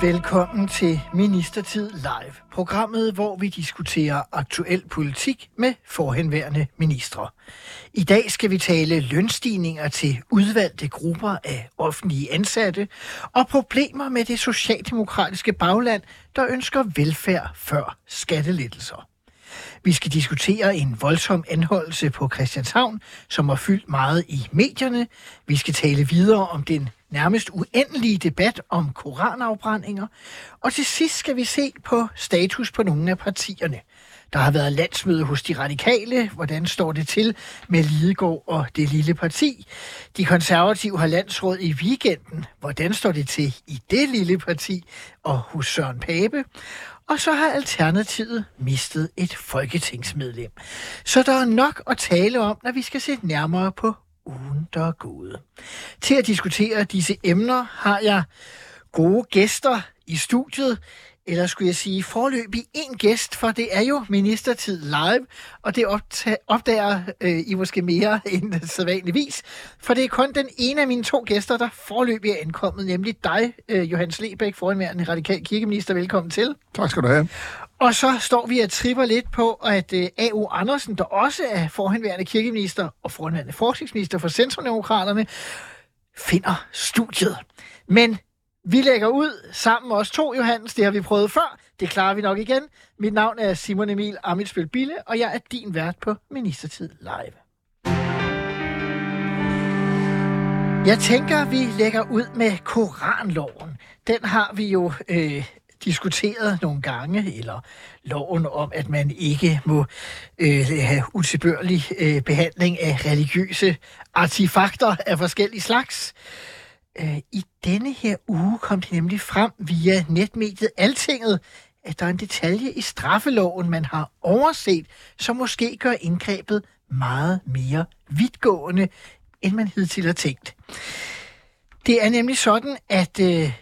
Velkommen til Ministertid Live, programmet, hvor vi diskuterer aktuel politik med forhenværende ministre. I dag skal vi tale lønstigninger til udvalgte grupper af offentlige ansatte og problemer med det socialdemokratiske bagland, der ønsker velfærd før skattelettelser. Vi skal diskutere en voldsom anholdelse på Christianshavn, som har fyldt meget i medierne. Vi skal tale videre om den nærmest uendelige debat om koranafbrændinger. Og til sidst skal vi se på status på nogle af partierne. Der har været landsmøde hos de radikale. Hvordan står det til med Lidegaard og det lille parti? De konservative har landsråd i weekenden. Hvordan står det til i det lille parti og hos Søren Pape? Og så har Alternativet mistet et folketingsmedlem. Så der er nok at tale om, når vi skal se nærmere på ugen, der er gået. Til at diskutere disse emner har jeg gode gæster i studiet eller skulle jeg sige forløbig en gæst, for det er jo Ministertid Live, og det optager, opdager øh, I måske mere end sædvanligvis, for det er kun den ene af mine to gæster, der forløbig er ankommet, nemlig dig, øh, Johannes Lebæk, forhenværende radikal kirkeminister. Velkommen til. Tak skal du have. Og så står vi og tripper lidt på, at øh, A.O. A.U. Andersen, der også er forhenværende kirkeminister og forhenværende forskningsminister for Centrumdemokraterne, finder studiet. Men vi lægger ud sammen os to, Johannes. Det har vi prøvet før. Det klarer vi nok igen. Mit navn er Simon Emil Amitsbøl Bille, og jeg er din vært på Ministertid Live. Jeg tænker, vi lægger ud med Koranloven. Den har vi jo øh, diskuteret nogle gange, eller loven om, at man ikke må øh, have utilbørlig øh, behandling af religiøse artefakter af forskellige slags. Øh, I denne her uge kom det nemlig frem via netmediet Altinget, at der er en detalje i straffeloven, man har overset, som måske gør indgrebet meget mere vidtgående, end man hidtil har tænkt. Det er nemlig sådan, at øh,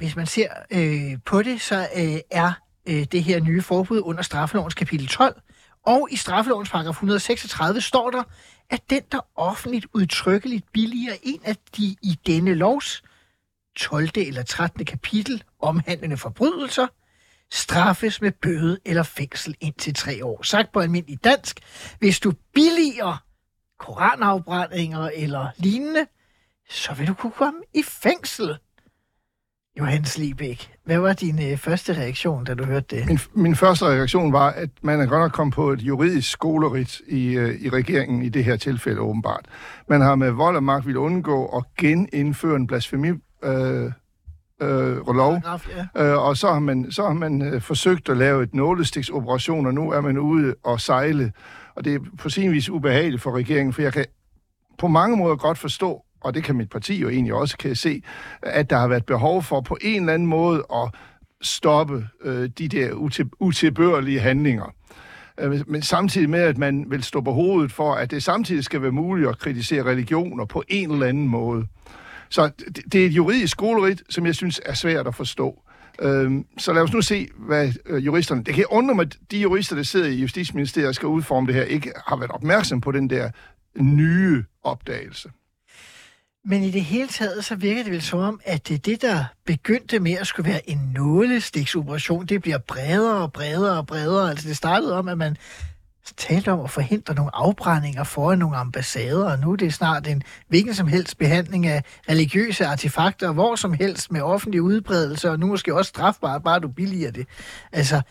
hvis man ser øh, på det, så øh, er øh, det her nye forbud under straffelovens kapitel 12, og i straffelovens paragraf 136 står der, at den, der offentligt udtrykkeligt billiger en af de i denne lovs 12. eller 13. kapitel omhandlende forbrydelser, straffes med bøde eller fængsel indtil tre år. Sagt på almindelig dansk, hvis du billiger koranafbrændinger eller lignende, så vil du kunne komme i fængsel. Johannes Liebæk, hvad var din øh, første reaktion, da du hørte det? Min, min første reaktion var, at man er godt nok kommet på et juridisk skolerit i, øh, i regeringen i det her tilfælde åbenbart. Man har med vold og magt vil undgå at genindføre en blasfemi øh, øh, lov, ja. øh, og så har man, så har man øh, forsøgt at lave et nålestiksoperation, og nu er man ude og sejle, og det er på sin vis ubehageligt for regeringen, for jeg kan på mange måder godt forstå, og det kan mit parti jo egentlig også kan se, at der har været behov for på en eller anden måde at stoppe øh, de der util, utilbørlige handlinger. Øh, men samtidig med, at man vil stå på hovedet for, at det samtidig skal være muligt at kritisere religioner på en eller anden måde. Så det, det er et juridisk skolerit, som jeg synes er svært at forstå. Øhm, så lad os nu se, hvad øh, juristerne... Det kan undre mig, at de jurister, der sidder i Justitsministeriet og skal udforme det her, ikke har været opmærksom på den der nye opdagelse. Men i det hele taget, så virker det vel som om, at det, det der begyndte med at skulle være en nålestiksoperation, det bliver bredere og bredere og bredere. Altså det startede om, at man talte om at forhindre nogle afbrændinger foran nogle ambassader, og nu er det snart en hvilken som helst behandling af religiøse artefakter, hvor som helst med offentlig udbredelse, og nu måske også strafbart, bare du billiger det. Altså,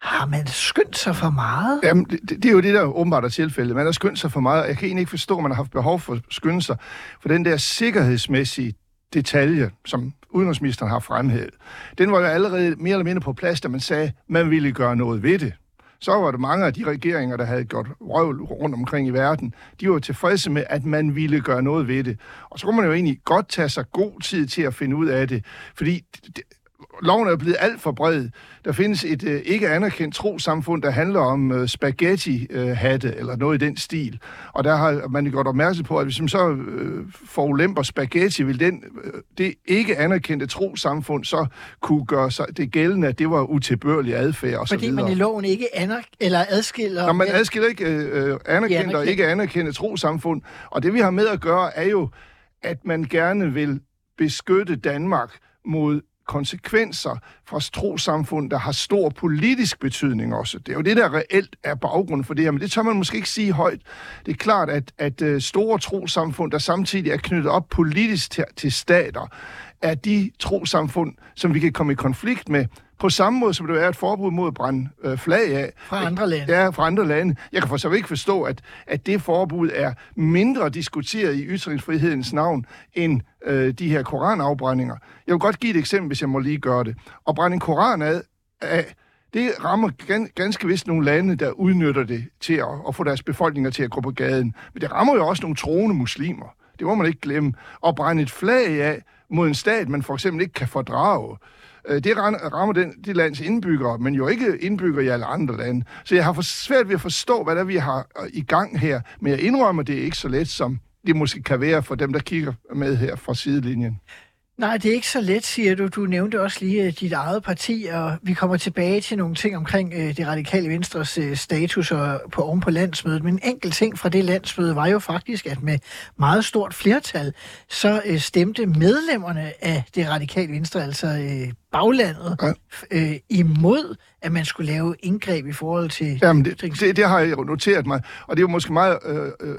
har man skyndt sig for meget? Jamen, det, det er jo det, der åbenbart er tilfældet. Man har skyndt sig for meget. Jeg kan egentlig ikke forstå, at man har haft behov for at skynde sig. For den der sikkerhedsmæssige detalje, som udenrigsministeren har fremhævet, den var jo allerede mere eller mindre på plads, da man sagde, at man ville gøre noget ved det. Så var det mange af de regeringer, der havde gjort røvl rundt omkring i verden, de var tilfredse med, at man ville gøre noget ved det. Og så kunne man jo egentlig godt tage sig god tid til at finde ud af det, fordi det, loven er blevet alt for bred. Der findes et øh, ikke anerkendt trosamfund, der handler om øh, spaghetti-hatte, eller noget i den stil. Og der har man gjort opmærksom på, at hvis man så øh, forulemper spaghetti, vil den, øh, det ikke anerkendte trosamfund så kunne gøre sig det gældende, at det var utilbørlig adfærd og så Fordi videre. man i loven ikke aner, eller adskiller... Når man adskiller ikke øh, øh, anerkendte og ikke anerkendte trosamfund. Og det vi har med at gøre er jo, at man gerne vil beskytte Danmark mod konsekvenser fra trosamfund, der har stor politisk betydning også. Det er jo det, der reelt er baggrunden for det her, men det tør man måske ikke sige højt. Det er klart, at, at øh, store trosamfund, der samtidig er knyttet op politisk til, til stater, er de trosamfund, som vi kan komme i konflikt med, på samme måde som det er et forbud mod at brænde øh, flag af. Fra andre lande. Ja, fra andre lande. Jeg kan for så vidt ikke forstå, at, at det forbud er mindre diskuteret i ytringsfrihedens navn end øh, de her koranafbrændinger. Jeg vil godt give et eksempel, hvis jeg må lige gøre det. At brænde en koran af, af det rammer gan, ganske vist nogle lande, der udnytter det til at, at få deres befolkninger til at gå på gaden. Men det rammer jo også nogle troende muslimer. Det må man ikke glemme. At brænde et flag af mod en stat, man for eksempel ikke kan fordrage. Øh, det rammer den, det lands indbyggere, men jo ikke indbyggere i alle andre lande. Så jeg har for svært ved at forstå, hvad der vi har øh, i gang her. Men jeg indrømmer, det er ikke så let, som det måske kan være for dem, der kigger med her fra sidelinjen. Nej, det er ikke så let, siger du. Du nævnte også lige øh, dit eget parti, og vi kommer tilbage til nogle ting omkring øh, det radikale venstres øh, status og på oven på landsmødet. Men en enkelt ting fra det landsmøde var jo faktisk, at med meget stort flertal, så øh, stemte medlemmerne af det radikale venstre, altså øh, baglandet, Ja. øh, imod, at man skulle lave indgreb i forhold til Jamen, det, det, det har jeg noteret mig, og det er jo måske meget, øh, øh,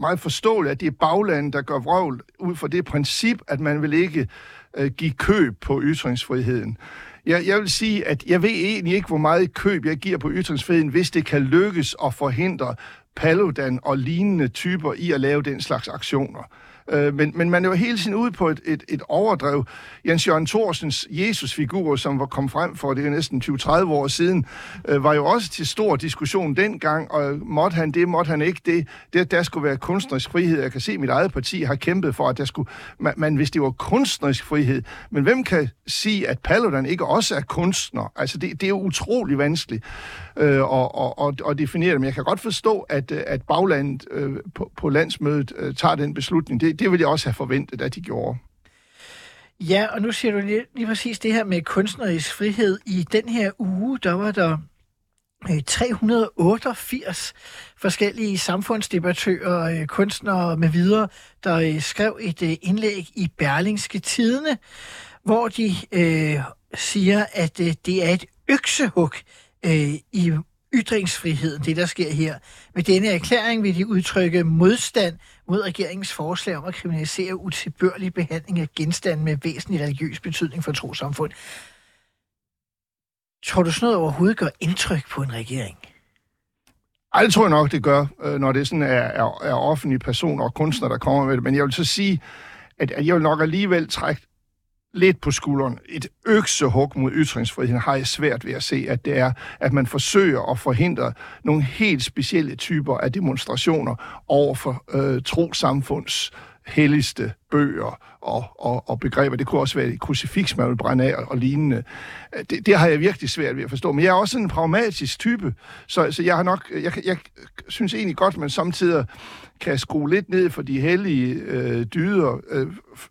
meget forståeligt, at det er baglandet, der gør vrøvl ud fra det princip, at man vil ikke øh, give køb på ytringsfriheden. Jeg, jeg vil sige, at jeg ved egentlig ikke, hvor meget køb jeg giver på ytringsfriheden, hvis det kan lykkes at forhindre Paludan og lignende typer i at lave den slags aktioner. Øh, men, men man er jo hele tiden ude på et, et, et overdrev. Jens Jørgen Thorsens Jesus-figur, som var kom frem for det er næsten 20-30 år siden, øh, var jo også til stor diskussion dengang, og måtte han det, måtte han ikke det. det der skulle være kunstnerisk frihed. Jeg kan se, at mit eget parti har kæmpet for, at der skulle, man, man, hvis det var kunstnerisk frihed. Men hvem kan sige, at Paludan ikke også er kunstner? Altså, det, det er jo utrolig vanskeligt øh, at, at, at, at definere det. Men jeg kan godt forstå, at, at baglandet øh, på, på landsmødet øh, tager den beslutning. Det, det ville jeg også have forventet, at de gjorde. Ja, og nu siger du lige, lige præcis det her med kunstnerisk frihed. I den her uge, der var der øh, 388 forskellige samfundsdebattører, øh, kunstnere med videre, der øh, skrev et indlæg i Berlingske Tidene, hvor de øh, siger, at det er et øksehug øh, i ytringsfriheden, det der sker her. Med denne erklæring vil de udtrykke modstand mod regeringens forslag om at kriminalisere utilbørlig behandling af genstande med væsentlig religiøs betydning for trosamfund. Tror du sådan noget overhovedet gør indtryk på en regering? Ej, det tror jeg nok, det gør, øh, når det sådan er, er, er offentlige personer og kunstnere, der kommer med det. Men jeg vil så sige, at, at jeg vil nok alligevel trække lidt på skulderen. Et øksehug mod ytringsfriheden har jeg svært ved at se, at det er, at man forsøger at forhindre nogle helt specielle typer af demonstrationer over for øh, trosamfunds helligste bøger og, og, og begreber. Det kunne også være et krucifiks, man vil brænde af og, og lignende. Øh, det, det har jeg virkelig svært ved at forstå. Men jeg er også en pragmatisk type, så, så jeg har nok, jeg, jeg synes egentlig godt, at man samtidig kan skrue lidt ned for de hellige øh, dyder øh,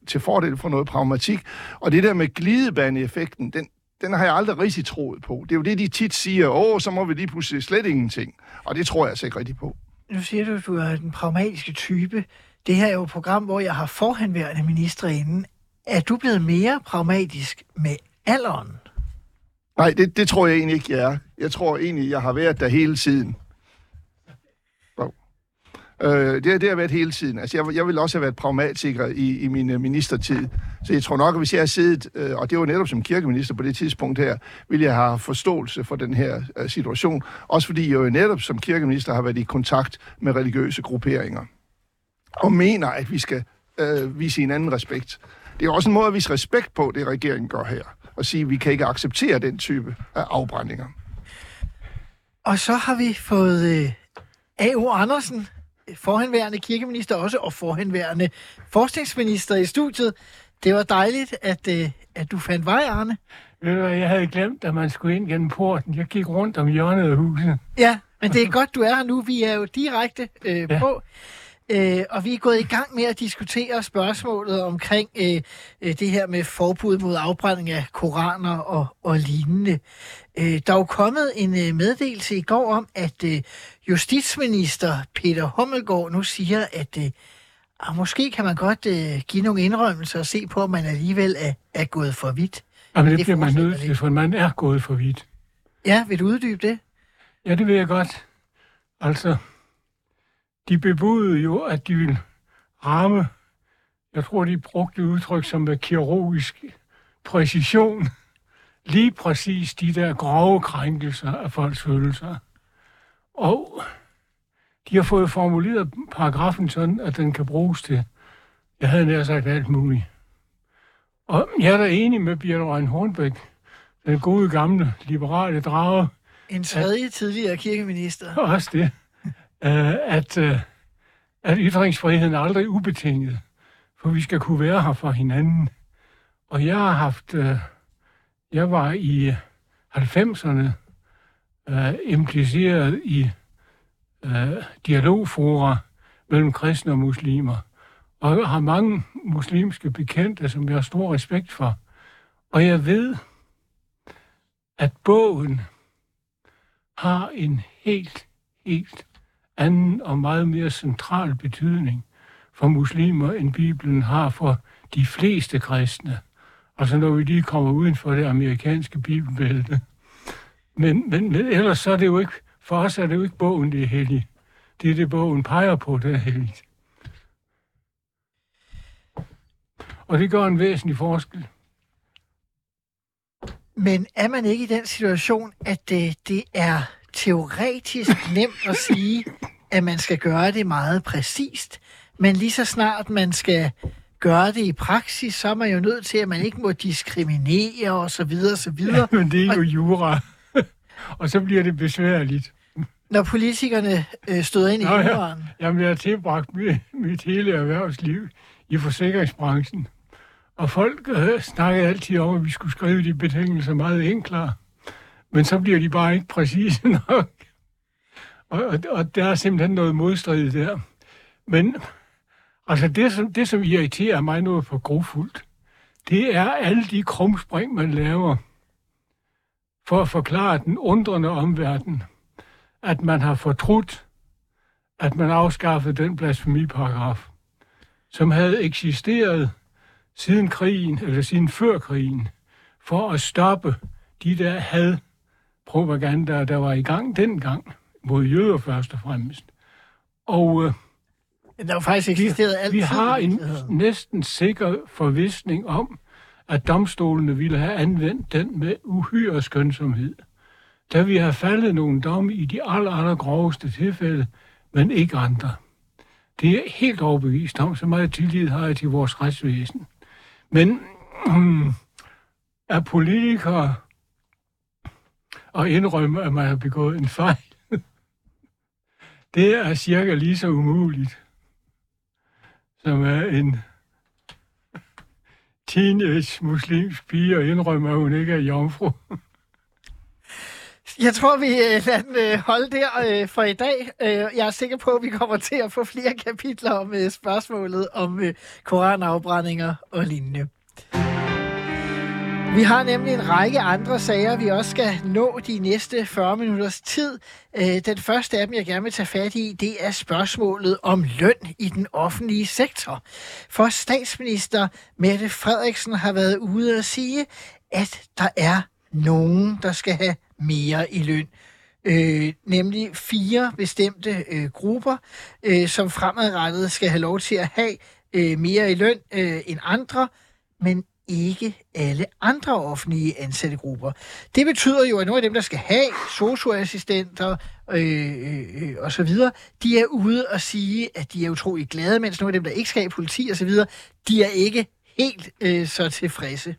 til fordel for noget pragmatik. Og det der med glidebaneeffekten, den, den har jeg aldrig rigtig troet på. Det er jo det, de tit siger, åh, så må vi lige pludselig slet ingenting. Og det tror jeg altså ikke rigtig på. Nu siger du, at du er den pragmatiske type. Det her er jo et program, hvor jeg har forhenværende ministre inden. Er du blevet mere pragmatisk med alderen? Nej, det, det tror jeg egentlig ikke, jeg er. Jeg tror egentlig, jeg har været der hele tiden. Øh, det, det har jeg været hele tiden. Altså, jeg, jeg vil også have været pragmatiker i, i min øh, ministertid. Så jeg tror nok, at hvis jeg har siddet, øh, og det var netop som kirkeminister på det tidspunkt her, ville jeg have forståelse for den her øh, situation. Også fordi jeg jo netop som kirkeminister har været i kontakt med religiøse grupperinger. Og mener, at vi skal øh, vise en anden respekt. Det er også en måde at vise respekt på, det regeringen gør her. Og sige, at vi kan ikke acceptere den type af afbrændinger. Og så har vi fået øh, A.O. Andersen, forhenværende kirkeminister også, og forhenværende forskningsminister i studiet. Det var dejligt, at, øh, at du fandt vej, Arne. Ved du hvad, jeg havde glemt, at man skulle ind gennem porten. Jeg gik rundt om hjørnet af huset. Ja, men det er godt, du er her nu. Vi er jo direkte øh, ja. på. Øh, og vi er gået i gang med at diskutere spørgsmålet omkring øh, øh, det her med forbud mod afbrænding af koraner og, og lignende. Øh, der er jo kommet en øh, meddelelse i går om, at øh, justitsminister Peter Hummelgaard nu siger, at øh, ah, måske kan man godt øh, give nogle indrømmelser og se på, om man alligevel er, er gået for vidt. Jamen, det, Det bliver man nødt til, for man er gået for vidt. Ja, vil du uddybe det? Ja, det ved jeg godt. Altså, de bebudede jo, at de ville ramme, jeg tror, de brugte udtryk som med kirurgisk præcision, lige præcis de der grove krænkelser af folks følelser. Og de har fået formuleret paragrafen sådan, at den kan bruges til, jeg havde nær sagt alt muligt. Og jeg er da enig med Birte Røn Hornbæk, den gode gamle liberale drage, En tredje tidligere kirkeminister. også det, øh, at, øh, at ytringsfriheden er aldrig ubetinget, for vi skal kunne være her for hinanden. Og jeg har haft, øh, jeg var i 90'erne øh, impliceret i øh, dialogfora mellem kristne og muslimer, og har mange muslimske bekendte, som jeg har stor respekt for. Og jeg ved, at bogen har en helt, helt anden og meget mere central betydning for muslimer, end Bibelen har for de fleste kristne. Altså når vi lige kommer uden for det amerikanske bibelbælte. Men, men, men ellers så er det jo ikke, for os er det jo ikke bogen, det er helligt. Det er det, bogen peger på, det er helligt. Og det gør en væsentlig forskel. Men er man ikke i den situation, at det, det er teoretisk nemt at sige, at man skal gøre det meget præcist, men lige så snart man skal gøre det i praksis, så er man jo nødt til, at man ikke må diskriminere og så videre, og så videre. Men det er jo jura. Og så bliver det besværligt. Når politikerne øh, støder ind i Nå, ja. Jamen, jeg har tilbragt mit, mit hele erhvervsliv i forsikringsbranchen. Og folk øh, snakkede altid om, at vi skulle skrive de betingelser meget enklere. Men så bliver de bare ikke præcise nok. Og, og, og der er simpelthen noget modstrid der. Men altså det, som, det, som irriterer mig noget for grofuldt, det er alle de krumspring, man laver for at forklare den undrende omverden, at man har fortrudt, at man afskaffede den blasfemiparagraf, som havde eksisteret siden krigen, eller siden før krigen, for at stoppe de der hadpropagandaer, der var i gang dengang, mod jøder først og fremmest. Og øh, Der er jo faktisk eksisteret altid. vi har en næsten sikker forvisning om, at domstolene ville have anvendt den med uhyre skønsomhed. Da vi har faldet nogle domme i de aller, aller groveste tilfælde, men ikke andre. Det er helt overbevist om, så meget tillid har jeg til vores retsvæsen. Men hmm, er politikere og indrømme, at man har begået en fejl, det er cirka lige så umuligt, som er en teenage muslimsk pige og indrømmer, at hun ikke er jomfru. Jeg tror, vi øh, lader den øh, holde der øh, for i dag. Jeg er sikker på, at vi kommer til at få flere kapitler om spørgsmålet om koranafbrændinger og lignende. Vi har nemlig en række andre sager, vi også skal nå de næste 40 minutters tid. Øh, den første af dem, jeg gerne vil tage fat i, det er spørgsmålet om løn i den offentlige sektor. For statsminister Mette Frederiksen har været ude at sige, at der er nogen, der skal have mere i løn. Øh, nemlig fire bestemte øh, grupper, øh, som fremadrettet skal have lov til at have øh, mere i løn øh, end andre, men ikke alle andre offentlige ansatte grupper. Det betyder jo, at nogle af dem, der skal have socioassistenter øh, øh, øh, og så videre, de er ude og sige, at de er utrolig glade, mens nogle af dem, der ikke skal have politi og så videre, de er ikke helt øh, så tilfredse.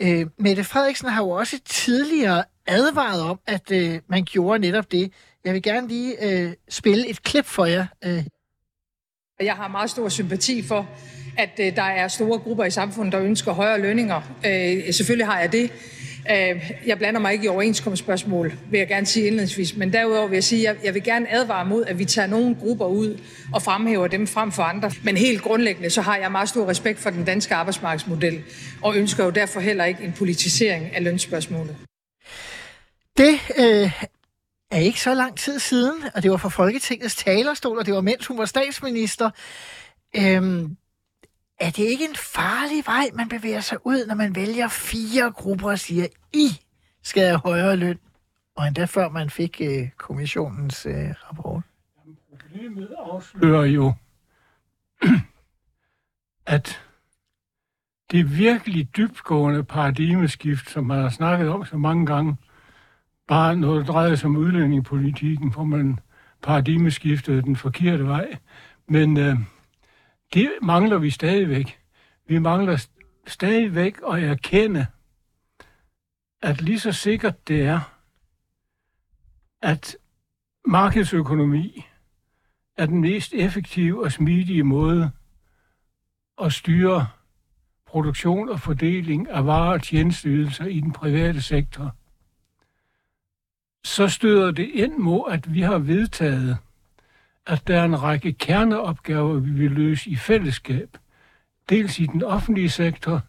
Øh, Mette Frederiksen har jo også tidligere advaret om, at øh, man gjorde netop det. Jeg vil gerne lige øh, spille et klip for jer. Øh. Jeg har meget stor sympati for, at øh, der er store grupper i samfundet, der ønsker højere lønninger. Øh, selvfølgelig har jeg det. Øh, jeg blander mig ikke i overenskomstspørgsmål, vil jeg gerne sige indledningsvis, men derudover vil jeg sige, at jeg vil gerne advare mod, at vi tager nogle grupper ud og fremhæver dem frem for andre. Men helt grundlæggende, så har jeg meget stor respekt for den danske arbejdsmarkedsmodel, og ønsker jo derfor heller ikke en politisering af lønspørgsmålet. Det øh, er ikke så lang tid siden, og det var fra Folketingets talerstol, og det var mens hun var statsminister. Øhm, er det ikke en farlig vej, man bevæger sig ud, når man vælger fire grupper og siger, I skal have højere løn? Og endda før man fik øh, kommissionens øh, rapport. Problemet afslører jo, at det virkelig dybtgående paradigmeskift, som man har snakket om så mange gange, bare noget der drejer sig om udlændingepolitikken, hvor man paradigmeskiftede den forkerte vej. Men øh, det mangler vi stadigvæk. Vi mangler stadigvæk at erkende, at lige så sikkert det er, at markedsøkonomi er den mest effektive og smidige måde at styre produktion og fordeling af varer og tjenesteydelser i den private sektor, så støder det ind mod, at vi har vedtaget, at der er en række kerneopgaver, vi vil løse i fællesskab. Dels i den offentlige sektor,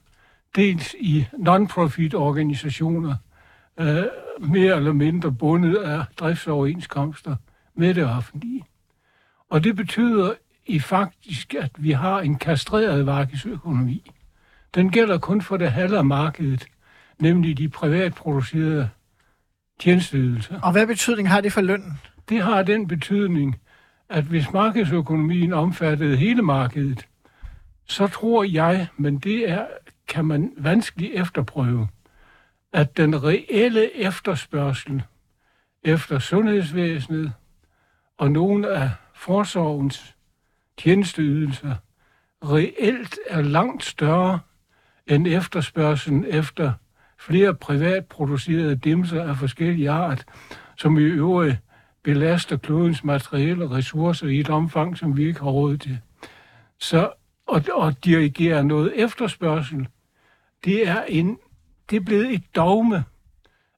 dels i non-profit organisationer, øh, mere eller mindre bundet af driftsoverenskomster med det offentlige. Og det betyder i faktisk, at vi har en kastreret markedsøkonomi. Den gælder kun for det halve af markedet, nemlig de privatproducerede tjenesteydelser. Og hvad betydning har det for lønnen? Det har den betydning, at hvis markedsøkonomien omfattede hele markedet, så tror jeg, men det er, kan man vanskeligt efterprøve, at den reelle efterspørgsel efter sundhedsvæsenet og nogle af forsorgens tjenesteydelser reelt er langt større end efterspørgselen efter flere privatproducerede dimser af forskellige art, som i øvrigt belaster klodens materielle ressourcer i et omfang, som vi ikke har råd til. Så og, og dirigere noget efterspørgsel, det er, en, det er blevet et dogme,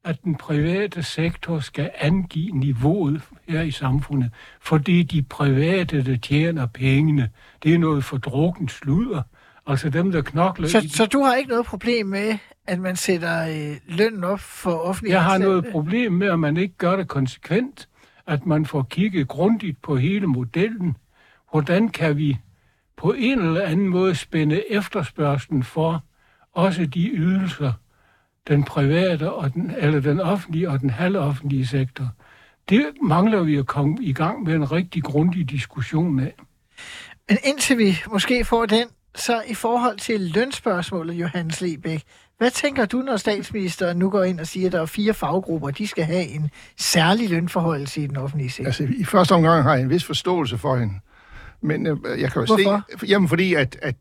at den private sektor skal angive niveauet her i samfundet, fordi de private, der tjener pengene, det er noget fordrukken sludder. Altså dem, der knokler... Så, så du har ikke noget problem med, at man sætter øh, lønnen op for offentlige Jeg har ansatte? noget problem med, at man ikke gør det konsekvent, at man får kigget grundigt på hele modellen. Hvordan kan vi på en eller anden måde spænde efterspørgselen for også de ydelser, den private og den, eller den offentlige og den halvoffentlige sektor. Det mangler vi at komme i gang med en rigtig grundig diskussion af. Men indtil vi måske får den, så i forhold til lønspørgsmålet, Johannes Lebæk, hvad tænker du, når statsministeren nu går ind og siger, at der er fire faggrupper, de skal have en særlig lønforholdelse i den offentlige sektor? Altså, i første omgang har jeg en vis forståelse for hende. Men øh, jeg kan jo Hvorfor? se... Jamen, fordi at, at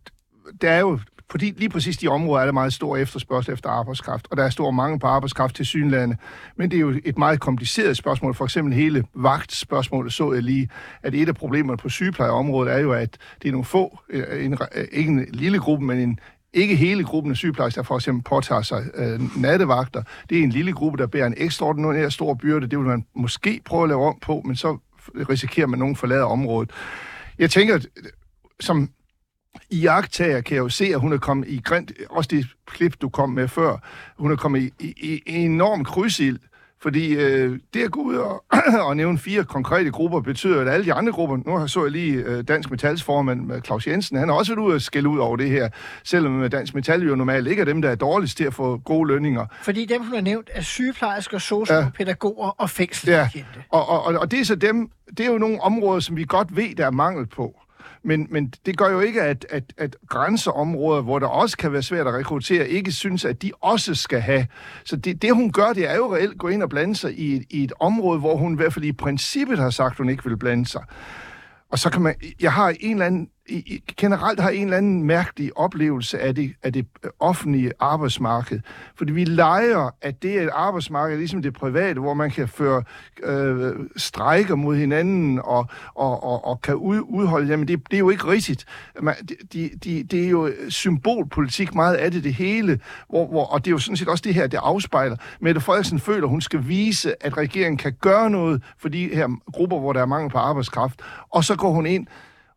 der er jo de, lige præcis de områder er der meget stor efterspørgsel efter arbejdskraft, og der er stor mangel på arbejdskraft til synlande. Men det er jo et meget kompliceret spørgsmål. For eksempel hele vagtspørgsmålet så jeg lige, at et af problemerne på sygeplejeområdet er jo, at det er nogle få, øh, en, ikke en lille gruppe, men en ikke hele gruppen af sygeplejersker, der for eksempel påtager sig øh, nattevagter. Det er en lille gruppe, der bærer en ekstraordinær stor byrde. Det vil man måske prøve at lave om på, men så risikerer man, at nogen forlader området. Jeg tænker, øh, som i jagttager kan jeg jo se, at hun er kommet i grint, også det klip, du kom med før, hun er kommet i, i, i enorm krydsild, fordi øh, det at gå ud og, og nævne fire konkrete grupper betyder, at alle de andre grupper, nu så jeg lige øh, Dansk Metals formand Claus Jensen, han har også været ude og skælde ud over det her, selvom Dansk Metal jo normalt ikke er dem, der er dårligst til at få gode lønninger. Fordi dem, hun har nævnt, er sygeplejersker, socio, ja. pædagoger og fængselsbetjente. Ja, og, og, og, og det er så dem, det er jo nogle områder, som vi godt ved, der er mangel på. Men, men det gør jo ikke, at, at, at grænseområder, hvor der også kan være svært at rekruttere, ikke synes, at de også skal have. Så det, det hun gør, det er jo reelt at gå ind og blande sig i et, i et område, hvor hun i hvert fald i princippet har sagt, at hun ikke vil blande sig. Og så kan man, jeg har en eller anden i, i, generelt har en eller anden mærkelig oplevelse af det, af det øh, offentlige arbejdsmarked. Fordi vi leger, at det er et arbejdsmarked, ligesom det private, hvor man kan føre øh, strejker mod hinanden og, og, og, og kan ud, udholde. Jamen, det, det er jo ikke rigtigt. Man, de, de, det er jo symbolpolitik meget af det, det hele. Hvor, hvor, og det er jo sådan set også det her, det afspejler. Mette Frederiksen føler, hun skal vise, at regeringen kan gøre noget for de her grupper, hvor der er mangel på arbejdskraft. Og så går hun ind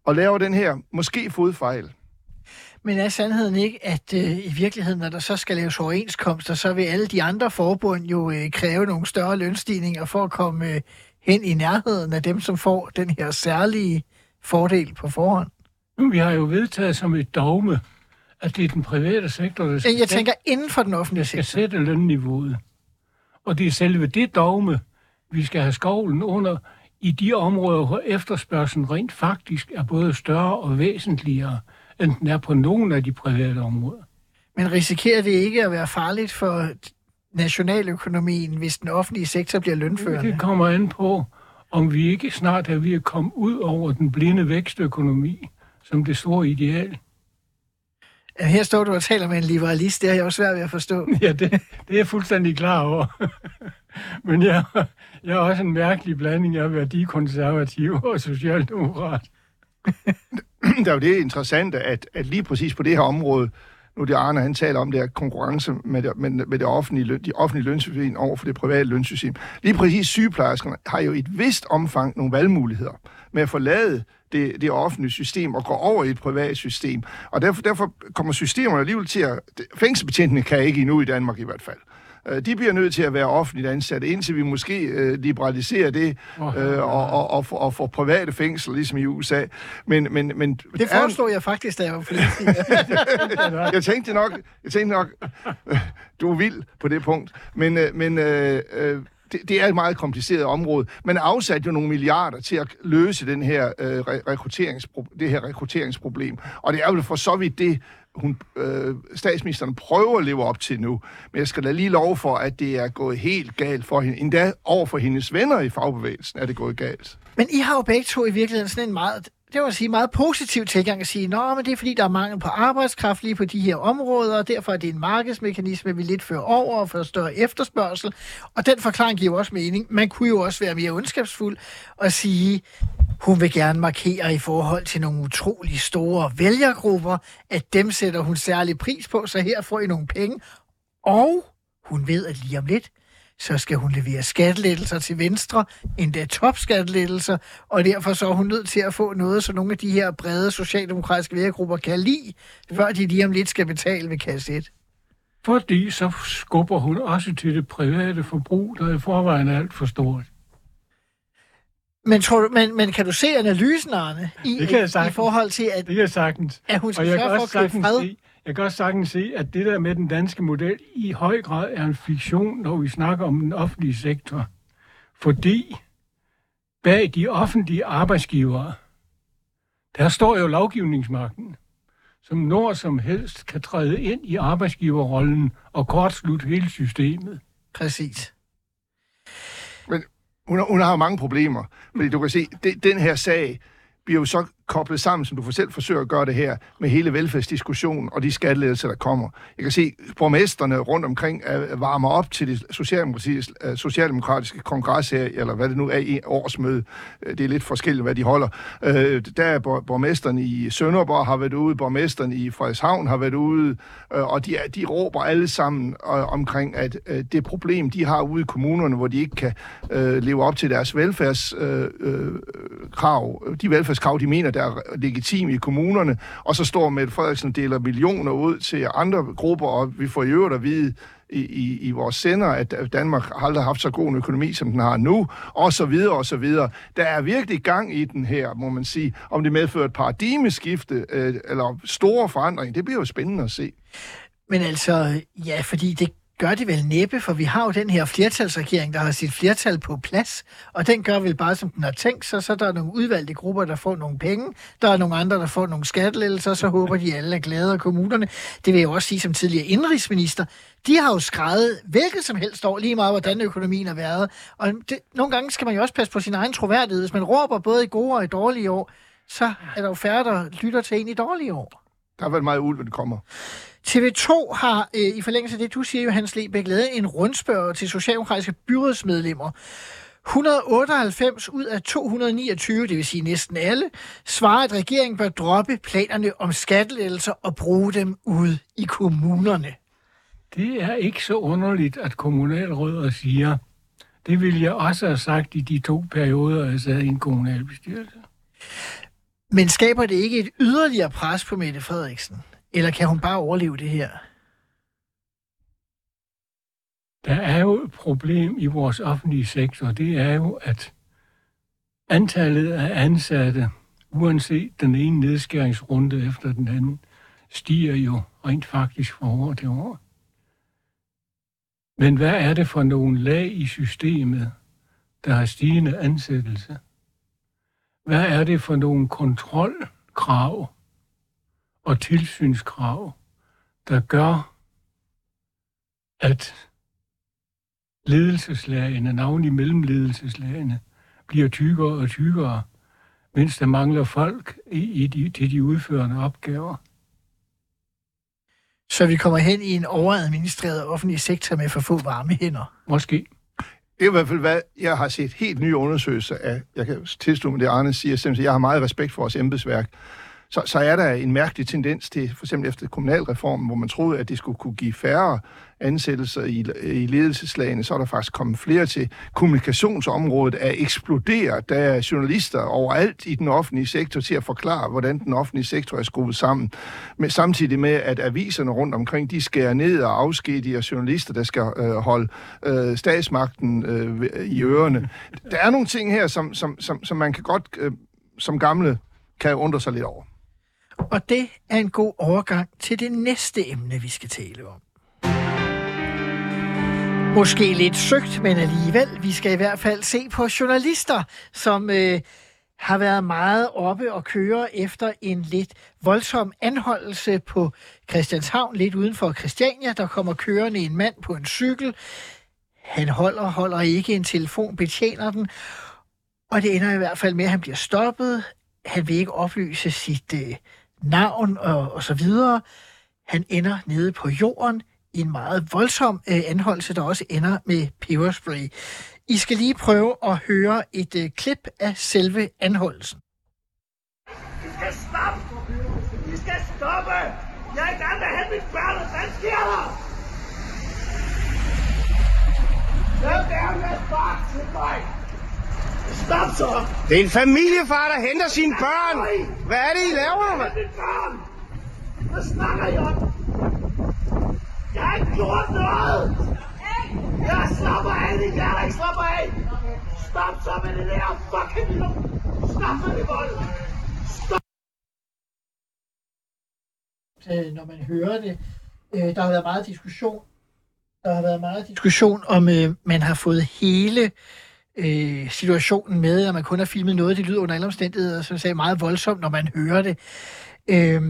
og laver den her måske fodfejl. Men er sandheden ikke, at øh, i virkeligheden, når der så skal laves overenskomster, så vil alle de andre forbund jo øh, kræve nogle større lønstigninger for at komme øh, hen i nærheden af dem, som får den her særlige fordel på forhånd? Vi har jo vedtaget som et dogme, at det er den private sektor, der skal, Jeg tænker inden for den offentlige sektor. skal sætte lønniveauet. Og det er selve det dogme, vi skal have skovlen under i de områder, hvor efterspørgselen rent faktisk er både større og væsentligere, end den er på nogle af de private områder. Men risikerer det ikke at være farligt for nationaløkonomien, hvis den offentlige sektor bliver lønførende? Det kommer an på, om vi ikke snart er ved at komme ud over den blinde vækstøkonomi som det store ideal. Her står du og taler med en liberalist, det har jeg også svært ved at forstå. Ja, det, det er jeg fuldstændig klar over. Men jeg, jeg er også en mærkelig blanding af værdikonservativ og socialdemokrat. der er jo det interessante, at, at lige præcis på det her område, nu det Arne, han taler om det er konkurrence med det, med, med det offentlige, de offentlige lønsystem over for det private lønsystem. Lige præcis sygeplejerskerne har jo i et vist omfang nogle valgmuligheder med at forlade det, det offentlige system og gå over i et privat system. Og derfor, derfor kommer systemerne alligevel til at... Fængselsbetjentene kan ikke endnu i Danmark i hvert fald. Øh, de bliver nødt til at være offentligt ansatte, indtil vi måske øh, liberaliserer det øh, og, og, og, og får private fængsler, ligesom i USA. Men, men, men, det forestår jeg faktisk, da jeg var politisk. jeg tænkte nok, jeg tænkte nok du er vild på det punkt. Men, øh, men øh, øh, det, det er et meget kompliceret område. Man afsat jo nogle milliarder til at løse den her, øh, rekruteringspro- det her rekrutteringsproblem. Og det er jo for så vidt det, hun, øh, statsministeren prøver at leve op til nu. Men jeg skal da lige love for, at det er gået helt galt for hende. Endda over for hendes venner i fagbevægelsen er det gået galt. Men I har jo begge to i virkeligheden sådan en meget det var at sige, meget positiv tilgang at sige, nå, men det er fordi, der er mangel på arbejdskraft lige på de her områder, og derfor er det en markedsmekanisme, vi lidt fører over og får større efterspørgsel. Og den forklaring giver også mening. Man kunne jo også være mere ondskabsfuld og sige, hun vil gerne markere i forhold til nogle utrolig store vælgergrupper, at dem sætter hun særlig pris på, så her får I nogle penge. Og hun ved, at lige om lidt, så skal hun levere skattelettelser til Venstre, endda topskattelettelser, og derfor så er hun nødt til at få noget, så nogle af de her brede socialdemokratiske vælgergrupper kan lide, før de lige om lidt skal betale ved kasse 1. Fordi så skubber hun også til det private forbrug, der i forvejen er alt for stort. Men, tror du, men, men kan du se analysen, Arne, i, det kan jeg sagtens. i forhold til, at, det kan jeg sagtens. at hun skal sørge for at købe fred? Se, jeg kan også sagtens se, at det der med den danske model i høj grad er en fiktion, når vi snakker om den offentlige sektor. Fordi bag de offentlige arbejdsgivere, der står jo lovgivningsmagten, som når som helst kan træde ind i arbejdsgiverrollen og kortslutte hele systemet. Præcis. Hun har, hun har mange problemer, fordi du kan se, det, den her sag bliver jo så koblet sammen, som du selv forsøger at gøre det her, med hele velfærdsdiskussionen og de skattelettelser, der kommer. Jeg kan se, at borgmesterne rundt omkring øh, varmer op til det socialdemokratiske, øh, socialdemokratiske kongres her, eller hvad det nu er i årsmøde. Øh, det er lidt forskelligt, hvad de holder. Der er borgmesteren i Sønderborg har været ude, borgmesteren i Frederikshavn har været ude, og de, de råber alle sammen omkring, at det problem, de har ude i kommunerne, hvor de ikke kan leve op til deres velfærdskrav, de velfærdskrav, de mener, der er legitime i kommunerne, og så står Mette Frederiksen deler millioner ud til andre grupper, og vi får i øvrigt at vide i, i, i vores sender, at Danmark har haft så god en økonomi, som den har nu, og så videre, og så videre. Der er virkelig gang i den her, må man sige. Om det medfører et paradigmeskifte, øh, eller store forandringer, det bliver jo spændende at se. Men altså, ja, fordi det gør det vel næppe, for vi har jo den her flertalsregering, der har sit flertal på plads, og den gør vel bare, som den har tænkt sig, så der er nogle udvalgte grupper, der får nogle penge, der er nogle andre, der får nogle skattelettelser, så håber de alle er glade af kommunerne. Det vil jeg også sige som tidligere indrigsminister. De har jo skrevet hvilket som helst år, lige meget hvordan økonomien har været. Og det, nogle gange skal man jo også passe på sin egen troværdighed. Hvis man råber både i gode og i dårlige år, så er der jo færre, der lytter til en i dårlige år. Der har været meget ulv, det kommer. TV2 har øh, i forlængelse af det, du siger, Johannes Lebeck, lavet en rundspørg til socialdemokratiske byrådsmedlemmer. 198 ud af 229, det vil sige næsten alle, svarer, at regeringen bør droppe planerne om skattelettelser og bruge dem ud i kommunerne. Det er ikke så underligt, at kommunalrødder siger, det ville jeg også have sagt i de to perioder, jeg sad i en kommunalbestyrelse. Men skaber det ikke et yderligere pres på Mette Frederiksen? Eller kan hun bare overleve det her? Der er jo et problem i vores offentlige sektor, det er jo, at antallet af ansatte, uanset den ene nedskæringsrunde efter den anden, stiger jo rent faktisk fra år til år. Men hvad er det for nogle lag i systemet, der har stigende ansættelse? Hvad er det for nogle kontrolkrav og tilsynskrav, der gør, at ledelseslagene, navnlig mellemledelseslagene, bliver tykkere og tykkere, mens der mangler folk i, i de, til de udførende opgaver. Så vi kommer hen i en overadministreret offentlig sektor med for få varme hænder. Måske. Det er i hvert fald, hvad jeg har set helt nye undersøgelser af. Jeg kan tilstå med det, Arne siger. Simpelthen, jeg har meget respekt for vores embedsværk. Så, så er der en mærkelig tendens til, for eksempel efter kommunalreformen, hvor man troede, at det skulle kunne give færre ansættelser i, i ledelseslagene, så er der faktisk kommet flere til. Kommunikationsområdet er eksploderet. Der er journalister overalt i den offentlige sektor til at forklare, hvordan den offentlige sektor er skruet sammen. Men samtidig med, at aviserne rundt omkring, de skærer ned og afskediger journalister, der skal øh, holde øh, statsmagten øh, i ørerne. Der er nogle ting her, som, som, som, som man kan godt øh, som gamle kan undre sig lidt over. Og det er en god overgang til det næste emne, vi skal tale om. Måske lidt søgt, men alligevel. Vi skal i hvert fald se på journalister, som øh, har været meget oppe og køre efter en lidt voldsom anholdelse på Christianshavn, lidt uden for Christiania. Der kommer kørende en mand på en cykel. Han holder, holder ikke en telefon, betjener den. Og det ender i hvert fald med, at han bliver stoppet. Han vil ikke oplyse sit øh, navn og, og så videre. Han ender nede på jorden i en meget voldsom øh, anholdelse, der også ender med peberspray. I skal lige prøve at høre et øh, klip af selve anholdelsen. I skal stoppe! I skal stoppe! Jeg er i gang med at hente mit børn, og hvad sker der? Hvad er med far til mig? Stop så! Det er en familiefar, der henter sine børn. Hvad er det, I laver, mand? Hvad snakker I om? Jeg har ikke gjort noget! Jeg slapper af, det jeg der ikke slapper af! Stop så med det der fucking Stop med det vold! øh, når man hører det. Øh, der har været meget diskussion. Der har været meget diskussion om, øh, man har fået hele øh, situationen med, at man kun har filmet noget, det lyder under alle omstændigheder, som sagde meget voldsomt, når man hører det. Øh,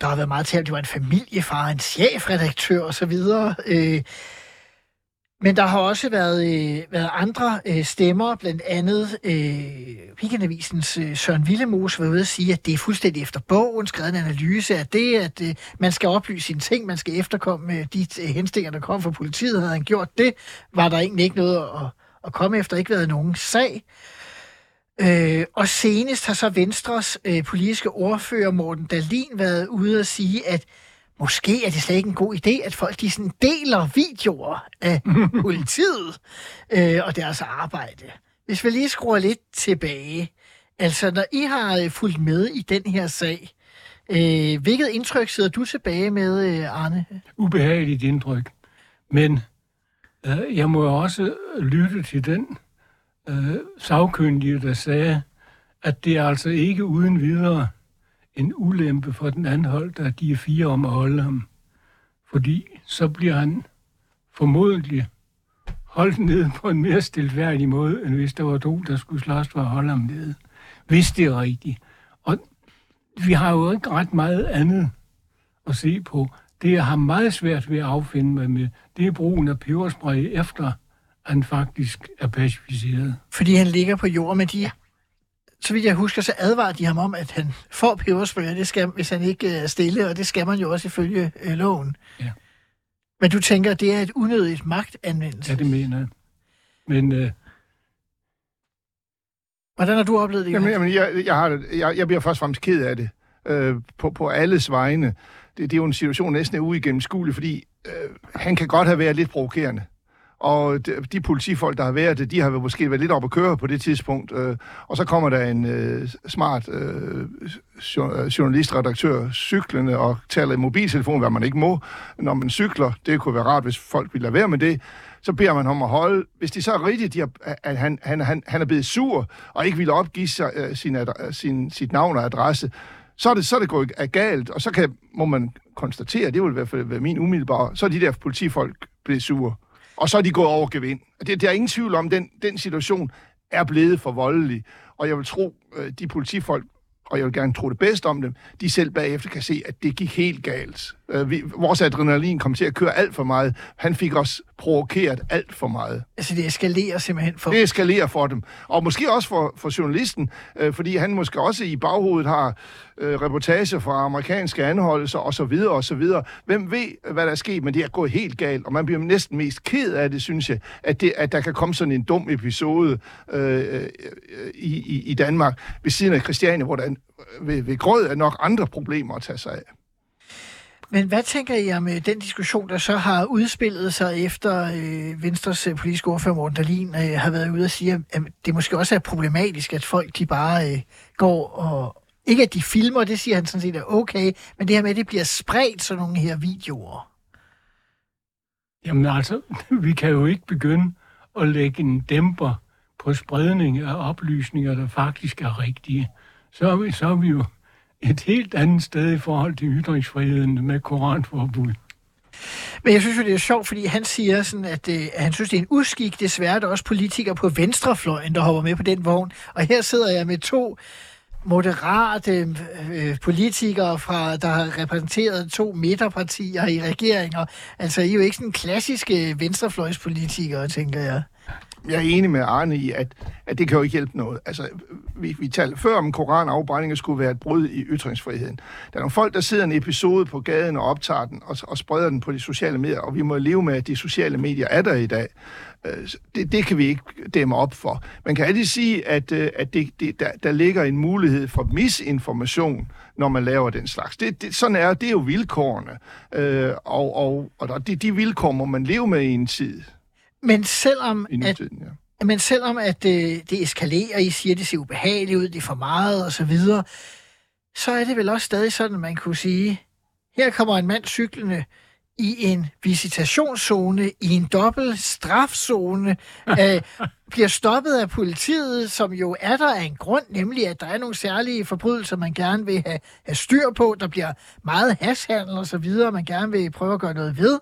der har været meget til, at det var en familiefar, en chefredaktør osv. Øh, men der har også været, øh, været andre øh, stemmer, blandt andet øh, Weekendavisens øh, Søren Villemos var ude at sige, at det er fuldstændig efter bogen, skrevet en analyse af det, at øh, man skal oplyse sine ting, man skal efterkomme øh, de øh, henstillinger, der kom fra politiet. Havde han gjort det, var der egentlig ikke noget at, at komme efter, ikke været nogen sag. Øh, og senest har så Venstres øh, politiske ordfører Morten Dalin været ude at sige, at måske er det slet ikke en god idé, at folk de sådan deler videoer af politiet øh, og deres arbejde. Hvis vi lige skruer lidt tilbage. Altså, når I har øh, fulgt med i den her sag, øh, hvilket indtryk sidder du tilbage med, øh, Arne? Ubehageligt indtryk. Men Øh, jeg må også lytte til den øh, sagkyndige, der sagde, at det er altså ikke uden videre en ulempe for den anholdte, at de er fire om at holde ham. Fordi så bliver han formodentlig holdt ned på en mere stilfærdig måde, end hvis der var to, der skulle slås for at holde ham nede. Hvis det er rigtigt. Og vi har jo ikke ret meget andet at se på. Det, jeg har meget svært ved at affinde mig med, det er brugen af peberspray efter han faktisk er pacificeret. Fordi han ligger på jorden med de... Ja. så vidt jeg husker, så advarer de ham om, at han får peberspray, det skal, hvis han ikke øh, er stille, og det skal man jo også ifølge øh, loven. Ja. Men du tænker, at det er et unødigt magtanvendelse? Ja, det mener jeg. Men øh, Hvordan har du oplevet det? Jamen, jamen jeg, jeg, har, jeg, jeg bliver først og fremmest ked af det. Øh, på, på alles vegne. Det, det er jo en situation, næsten er uigennemskuelig, fordi øh, han kan godt have været lidt provokerende. Og de, de politifolk, der har været det, de har måske været lidt oppe at køre på det tidspunkt. Øh, og så kommer der en øh, smart øh, jo- øh, journalistredaktør cyklende og taler i mobiltelefon, hvad man ikke må, når man cykler. Det kunne være rart, hvis folk ville lade være med det. Så beder man ham at holde. Hvis det så er rigtigt, de har, at han, han, han, han er blevet sur og ikke ville opgive sig, øh, sin, ad, sin, sit navn og adresse, så er det, så er det gået af galt, og så kan, må man konstatere, det vil i hvert fald være min umiddelbare, så er de der politifolk blevet sure. Og så er de gået over gevind. Det, der er ingen tvivl om, den, den situation er blevet for voldelig. Og jeg vil tro, øh, de politifolk, og jeg vil gerne tro det bedste om dem, de selv bagefter kan se, at det gik helt galt. Øh, vi, vores adrenalin kom til at køre alt for meget. Han fik os provokeret alt for meget. Altså, det eskalerer simpelthen for... Det eskalerer for dem. Og måske også for, for journalisten, øh, fordi han måske også i baghovedet har øh, reportager fra amerikanske anholdelser osv. osv. Hvem ved, hvad der er sket, men det er gået helt galt, og man bliver næsten mest ked af det, synes jeg, at, det, at der kan komme sådan en dum episode øh, øh, i, i, i Danmark ved siden af Christiania, hvor der øh, ved, ved grød er nok andre problemer at tage sig af. Men hvad tænker I om øh, den diskussion, der så har udspillet sig efter øh, Venstres øh, politiske ordfører Morten Dahlin øh, har været ude og sige, at det måske også er problematisk, at folk de bare øh, går og... Ikke at de filmer, det siger han sådan set er okay, men det her med, at det bliver spredt sådan nogle her videoer. Jamen altså, vi kan jo ikke begynde at lægge en dæmper på spredning af oplysninger, der faktisk er rigtige. Så er vi, så er vi jo et helt andet sted i forhold til ytringsfriheden med koranforbud. Men jeg synes jo, det er sjovt, fordi han siger sådan, at, øh, at han synes, det er en uskik. Desværre er der også politikere på venstrefløjen, der hopper med på den vogn. Og her sidder jeg med to moderate øh, øh politikere, fra, der har repræsenteret to midterpartier i regeringer. Altså, I er jo ikke sådan klassiske venstrefløjspolitikere, tænker jeg jeg er enig med Arne i, at, at det kan jo ikke hjælpe noget. Altså, vi, vi talte før om koranafbrændinger skulle være et brud i ytringsfriheden. Der er nogle folk, der sidder en episode på gaden og optager den og, og spreder den på de sociale medier, og vi må leve med, at de sociale medier er der i dag. Øh, det, det kan vi ikke dæmme op for. Man kan altid sige, at, øh, at det, det, der, der ligger en mulighed for misinformation, når man laver den slags. Det, det, sådan er det er jo vilkårene, øh, og, og, og de, de vilkår må man leve med i en tid. Men selvom, I at, nutiden, ja. men selvom at øh, det eskalerer, I siger, at det ser ubehageligt ud, det er for meget og så videre, så er det vel også stadig sådan, at man kunne sige, her kommer en mand cyklende i en visitationszone, i en dobbelt strafzone, øh, bliver stoppet af politiet, som jo er der af en grund, nemlig at der er nogle særlige forbrydelser, man gerne vil have, have styr på. Der bliver meget hashhandel og så videre, man gerne vil prøve at gøre noget ved.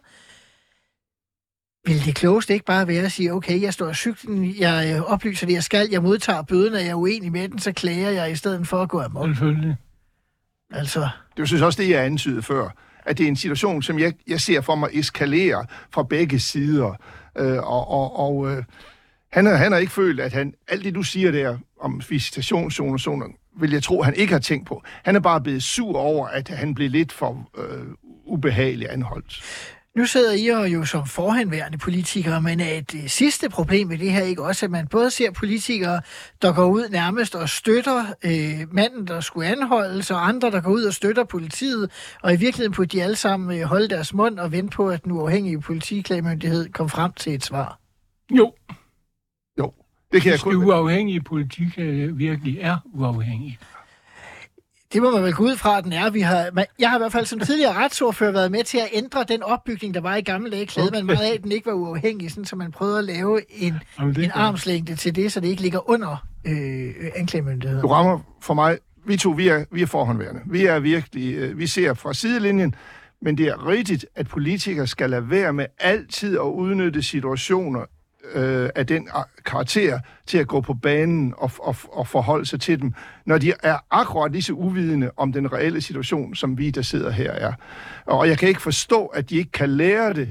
Vil det klogeste ikke bare være at sige, okay, jeg står af cyklen, jeg øh, oplyser det, jeg skal, jeg modtager bøden, og jeg er uenig med den, så klager jeg i stedet for at gå amok. Selvfølgelig. Altså, Det synes også, det jeg antydede før, at det er en situation, som jeg, jeg ser for mig eskalere fra begge sider. Øh, og og, og øh, han, har, han har ikke følt, at han, alt det du siger der om visitationszoner, zoner, vil jeg tro, han ikke har tænkt på. Han er bare blevet sur over, at han blev lidt for øh, ubehagelig anholdt. Nu sidder I jo- jo som forhenværende politikere, men er et øh, sidste problem ved det her ikke også, at man både ser politikere, der går ud nærmest og støtter øh, manden, der skulle anholdes, og andre, der går ud og støtter politiet, og i virkeligheden burde de alle sammen øh, holde deres mund og vente på, at den uafhængige politiklagemyndighed kom frem til et svar. Jo. Jo, det kan jeg Hvis kun... det uafhængige politik virkelig er uafhængig. Det må man vel gå ud fra, at den er. Vi har, jeg har i hvert fald som tidligere retsordfører været med til at ændre den opbygning, der var i gamle dage. Klæde man meget af, at den ikke var uafhængig, sådan, så man prøvede at lave en, Jamen, en armslængde til det, så det ikke ligger under øh, anklagemyndigheden. Du rammer for mig, vi to, vi er, vi er forhåndværende. Vi er virkelig, øh, vi ser fra sidelinjen, men det er rigtigt, at politikere skal lade være med altid at udnytte situationer øh, af den karakter til at gå på banen og, og, og forholde sig til dem, når de er akkurat lige så uvidende om den reelle situation, som vi, der sidder her, er. Og jeg kan ikke forstå, at de ikke kan lære det,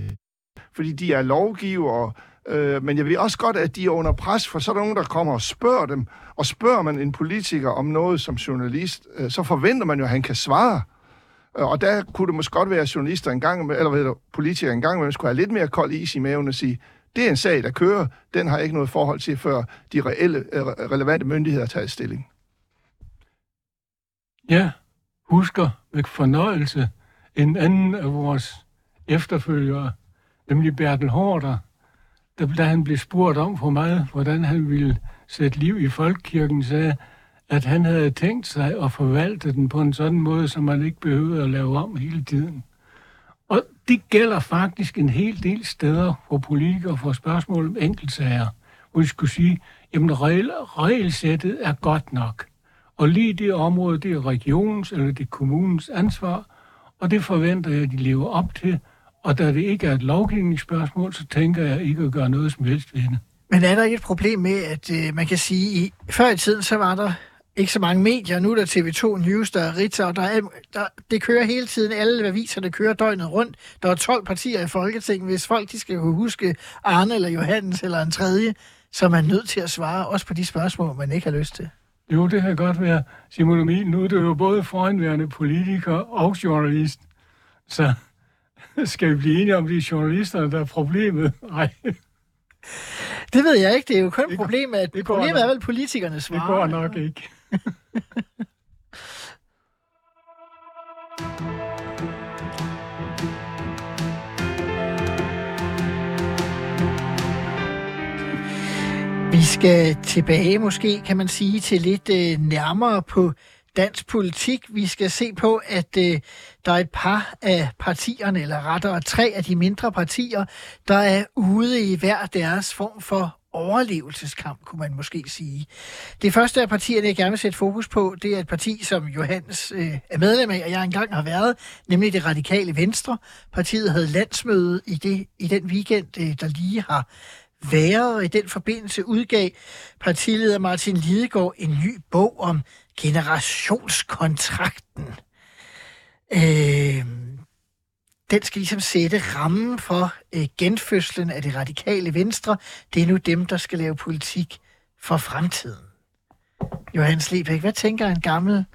fordi de er lovgivere, Øh, men jeg ved også godt, at de er under pres, for så er der nogen, der kommer og spørger dem. Og spørger man en politiker om noget som journalist, øh, så forventer man jo, at han kan svare. Øh, og der kunne det måske godt være, at journalister engang, med- eller hvad hedder politikere en gang men skulle have lidt mere kold is i maven og sige, det er en sag, der kører, den har jeg ikke noget forhold til, før de reelle, øh, relevante myndigheder tager stilling. Ja, husker med fornøjelse en anden af vores efterfølgere, nemlig Bertel Hårder, der, da han blev spurgt om for meget, hvordan han ville sætte liv i folkekirken, sagde, at han havde tænkt sig at forvalte den på en sådan måde, så man ikke behøvede at lave om hele tiden. Det gælder faktisk en hel del steder, hvor politikere får spørgsmål om enkeltsager, hvor de skulle sige, jamen regel, regelsættet er godt nok. Og lige det område, det er regionens eller det er kommunens ansvar, og det forventer jeg, at de lever op til. Og da det ikke er et lovgivningsspørgsmål, så tænker jeg ikke at gøre noget som helst ved det. Men er der ikke et problem med, at øh, man kan sige, i før i tiden, så var der ikke så mange medier. Nu er der TV2 News, der er Ritter, og der er, der, det kører hele tiden. Alle aviser, det kører døgnet rundt. Der er 12 partier i Folketinget. Hvis folk de skal kunne huske Arne eller Johannes eller en tredje, så er man nødt til at svare også på de spørgsmål, man ikke har lyst til. Jo, det kan godt være, Simon Emil. Nu er det jo både foranværende politiker og journalist. Så skal vi blive enige om, det er journalisterne, der er problemet? Nej, Det ved jeg ikke. Det er jo kun Det problemet, at det problemet nok. er vel politikernes det svar. går nok ikke. Vi skal tilbage måske, kan man sige, til lidt øh, nærmere på dansk politik. Vi skal se på, at øh, der er et par af partierne, eller rettere tre af de mindre partier, der er ude i hver deres form for overlevelseskamp, kunne man måske sige. Det første af partierne, jeg gerne vil sætte fokus på, det er et parti, som Johannes øh, er medlem af, og jeg engang har været, nemlig det radikale Venstre. Partiet havde landsmøde i, det, i den weekend, øh, der lige har været, og i den forbindelse udgav partileder Martin Lidegaard en ny bog om generationskontrakten. Øh, den skal ligesom sætte rammen for øh, genfødslen af det radikale venstre. Det er nu dem, der skal lave politik for fremtiden. Johannes Lebæk, hvad tænker en gammel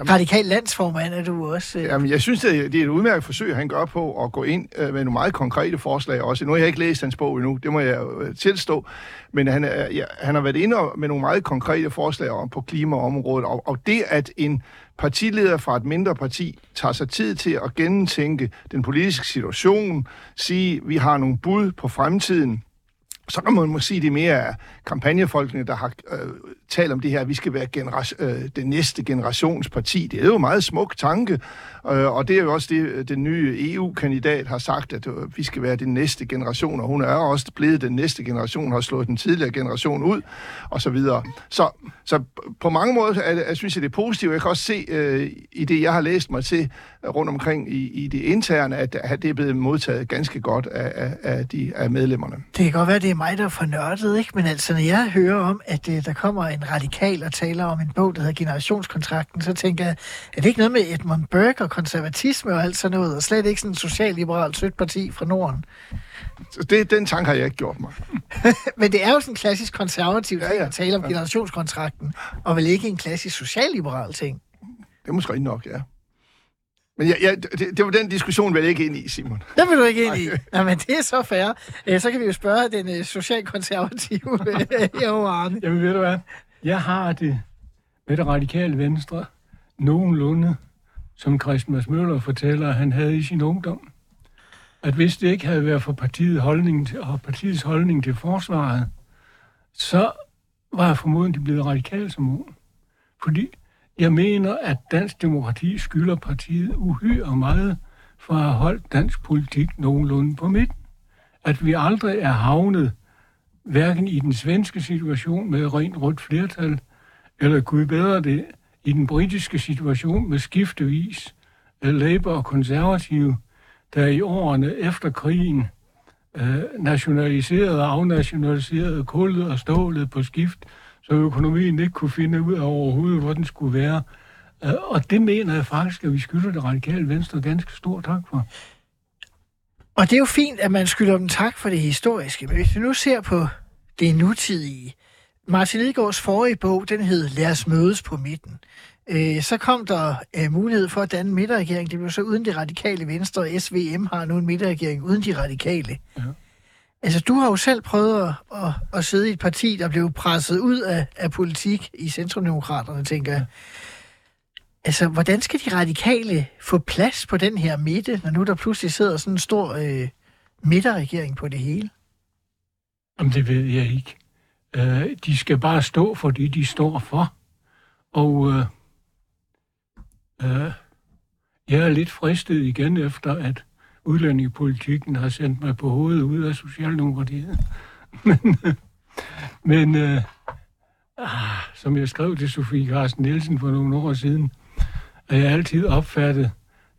radikal landsformand, er du også? Øh, Jamen, jeg synes, det er, det er et udmærket forsøg, han gør på at gå ind øh, med nogle meget konkrete forslag også. Nu har jeg ikke læst hans bog endnu, det må jeg øh, tilstå, men han, er, ja, han har været inde med nogle meget konkrete forslag om, på klimaområdet, og, og det, at en partileder fra et mindre parti tager sig tid til at gennemtænke den politiske situation, sige, vi har nogle bud på fremtiden, så kan man måske sige, det mere er kampagnefolkene, der har øh, taler om det her, at vi skal være genera- øh, den næste generations parti. Det er jo en meget smuk tanke, øh, og det er jo også det, øh, den nye EU-kandidat har sagt, at øh, vi skal være den næste generation, og hun er også blevet den næste generation, har slået den tidligere generation ud, og så videre. Så, så på mange måder er det, jeg synes jeg, det er positivt. Jeg kan også se øh, i det, jeg har læst mig til øh, rundt omkring i, i det interne, at, at det er blevet modtaget ganske godt af, af, af, de, af medlemmerne. Det kan godt være, det er mig, der er for nørdet, ikke? Men altså, når jeg hører om, at øh, der kommer en radikal og taler om en bog, der hedder Generationskontrakten, så tænker jeg, er det ikke noget med Edmund Burke og konservatisme og alt sådan noget, og slet ikke sådan en socialliberalt sødt parti fra Norden? Så det, den tanke har jeg ikke gjort mig. Men det er jo sådan en klassisk konservativ ting Ja, ja. at tale om Ja. generationskontrakten, og vel ikke en klassisk socialliberal ting. Det er måske nok, ja. Men ja, ja, det, det var den diskussion, vil jeg ikke ind i, Simon. Der vil du ikke ind i. Nå, men det er så fair. Øh, Så kan vi jo spørge den øh, socialkonservative herovre, Arne. Jamen ved du hvad? Jeg har det med det radikale venstre nogenlunde, som Christian Møller fortæller, at han havde i sin ungdom. At hvis det ikke havde været for partiet holdning til, og partiets holdning til forsvaret, så var jeg formodentlig blevet radikal som ung. Fordi jeg mener, at dansk demokrati skylder partiet uhyre meget for at have holdt dansk politik nogenlunde på midten. At vi aldrig er havnet hverken i den svenske situation med rent rødt flertal, eller gud bedre det, i den britiske situation med skiftevis af Labour og konservative, der i årene efter krigen øh, nationaliserede og afnationaliserede kullet og stålet på skift, så økonomien ikke kunne finde ud af overhovedet, hvor den skulle være. Øh, og det mener jeg faktisk, at vi skylder det radikale venstre ganske stor tak for. Og det er jo fint, at man skylder dem tak for det historiske, men hvis vi nu ser på det nutidige. Martin Lidegaards forrige bog, den hed Lad os mødes på midten. Øh, så kom der øh, mulighed for at danne en midterregering. Det blev så uden det radikale venstre, og SVM har nu en midterregering uden de radikale. Ja. Altså, du har jo selv prøvet at, at, at sidde i et parti, der blev presset ud af, af politik i Centrumdemokraterne, tænker jeg. Altså, hvordan skal de radikale få plads på den her midte, når nu der pludselig sidder sådan en stor øh, midterregering på det hele? Jamen, det ved jeg ikke. Øh, de skal bare stå for det, de står for. Og øh, øh, jeg er lidt fristet igen efter, at udlændingepolitikken har sendt mig på hovedet ud af Socialdemokratiet. men øh, men øh, ah, som jeg skrev til Sofie Carsten Nielsen for nogle år siden, har jeg altid opfattet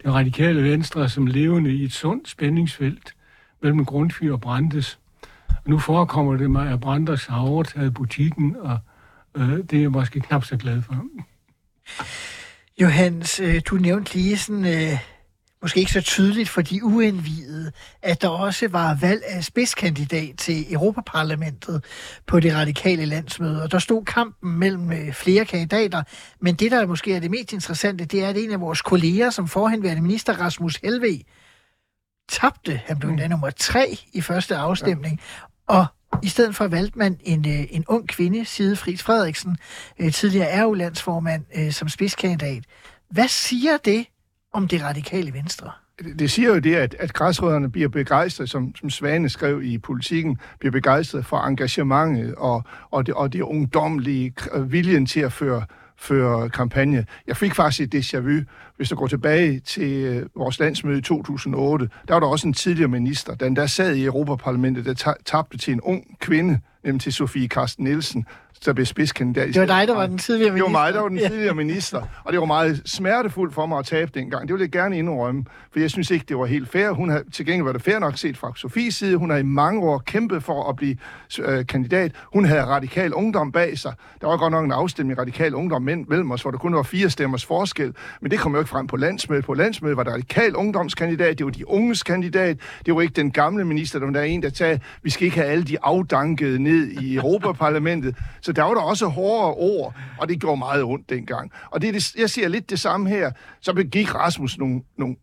det radikale venstre som levende i et sundt spændingsfelt mellem Grundtvig og Brandes. Og nu forekommer det mig, at Brandes har overtaget butikken, og øh, det er jeg måske knap så glad for. Johannes, øh, du nævnte lige sådan, øh, måske ikke så tydeligt for de uindvidede, at der også var valg af spidskandidat til Europaparlamentet på det radikale landsmøde, og der stod kampen mellem øh, flere kandidater, men det, der måske er det mest interessante, det er, at en af vores kolleger, som forhenværende minister Rasmus Helve, tabte. Han blev endda nummer tre i første afstemning, og i stedet for valgte man en, øh, en ung kvinde, Side Friis Frederiksen, øh, tidligere RU-landsformand, øh, som spidskandidat. Hvad siger det om det radikale venstre? Det siger jo det, at, at græsrødderne bliver begejstret, som, som Svane skrev i politikken, bliver begejstret for engagementet og, og, det, og det ungdomlige viljen til at føre, føre kampagne. Jeg fik faktisk et déjà vu, hvis du går tilbage til øh, vores landsmøde i 2008. Der var der også en tidligere minister, den der sad i Europaparlamentet, der tabte til en ung kvinde, nemlig til Sofie Karsten Nielsen, der blev spidskandidat. Det var dig, der var den tidligere minister. Det var mig, der var den tidligere minister. Og det var meget smertefuldt for mig at tabe dengang. Det vil jeg gerne indrømme, for jeg synes ikke, det var helt fair. Hun havde, til gengæld var det fair nok set fra Sofies side. Hun har i mange år kæmpet for at blive øh, kandidat. Hun havde radikal ungdom bag sig. Der var godt nok en afstemning radikal ungdom mellem os, hvor der kun var fire stemmers forskel. Men det kom jo ikke frem på landsmødet. På landsmødet var der radikal ungdomskandidat. Det var de unges kandidat. Det var ikke den gamle minister. Der var der en, der sagde, vi skal ikke have alle de afdankede ned i Europaparlamentet. Så der var der også hårdere ord, og det gjorde meget ondt dengang. Og det, er det, jeg siger lidt det samme her. Så begik Rasmus nogle, nogle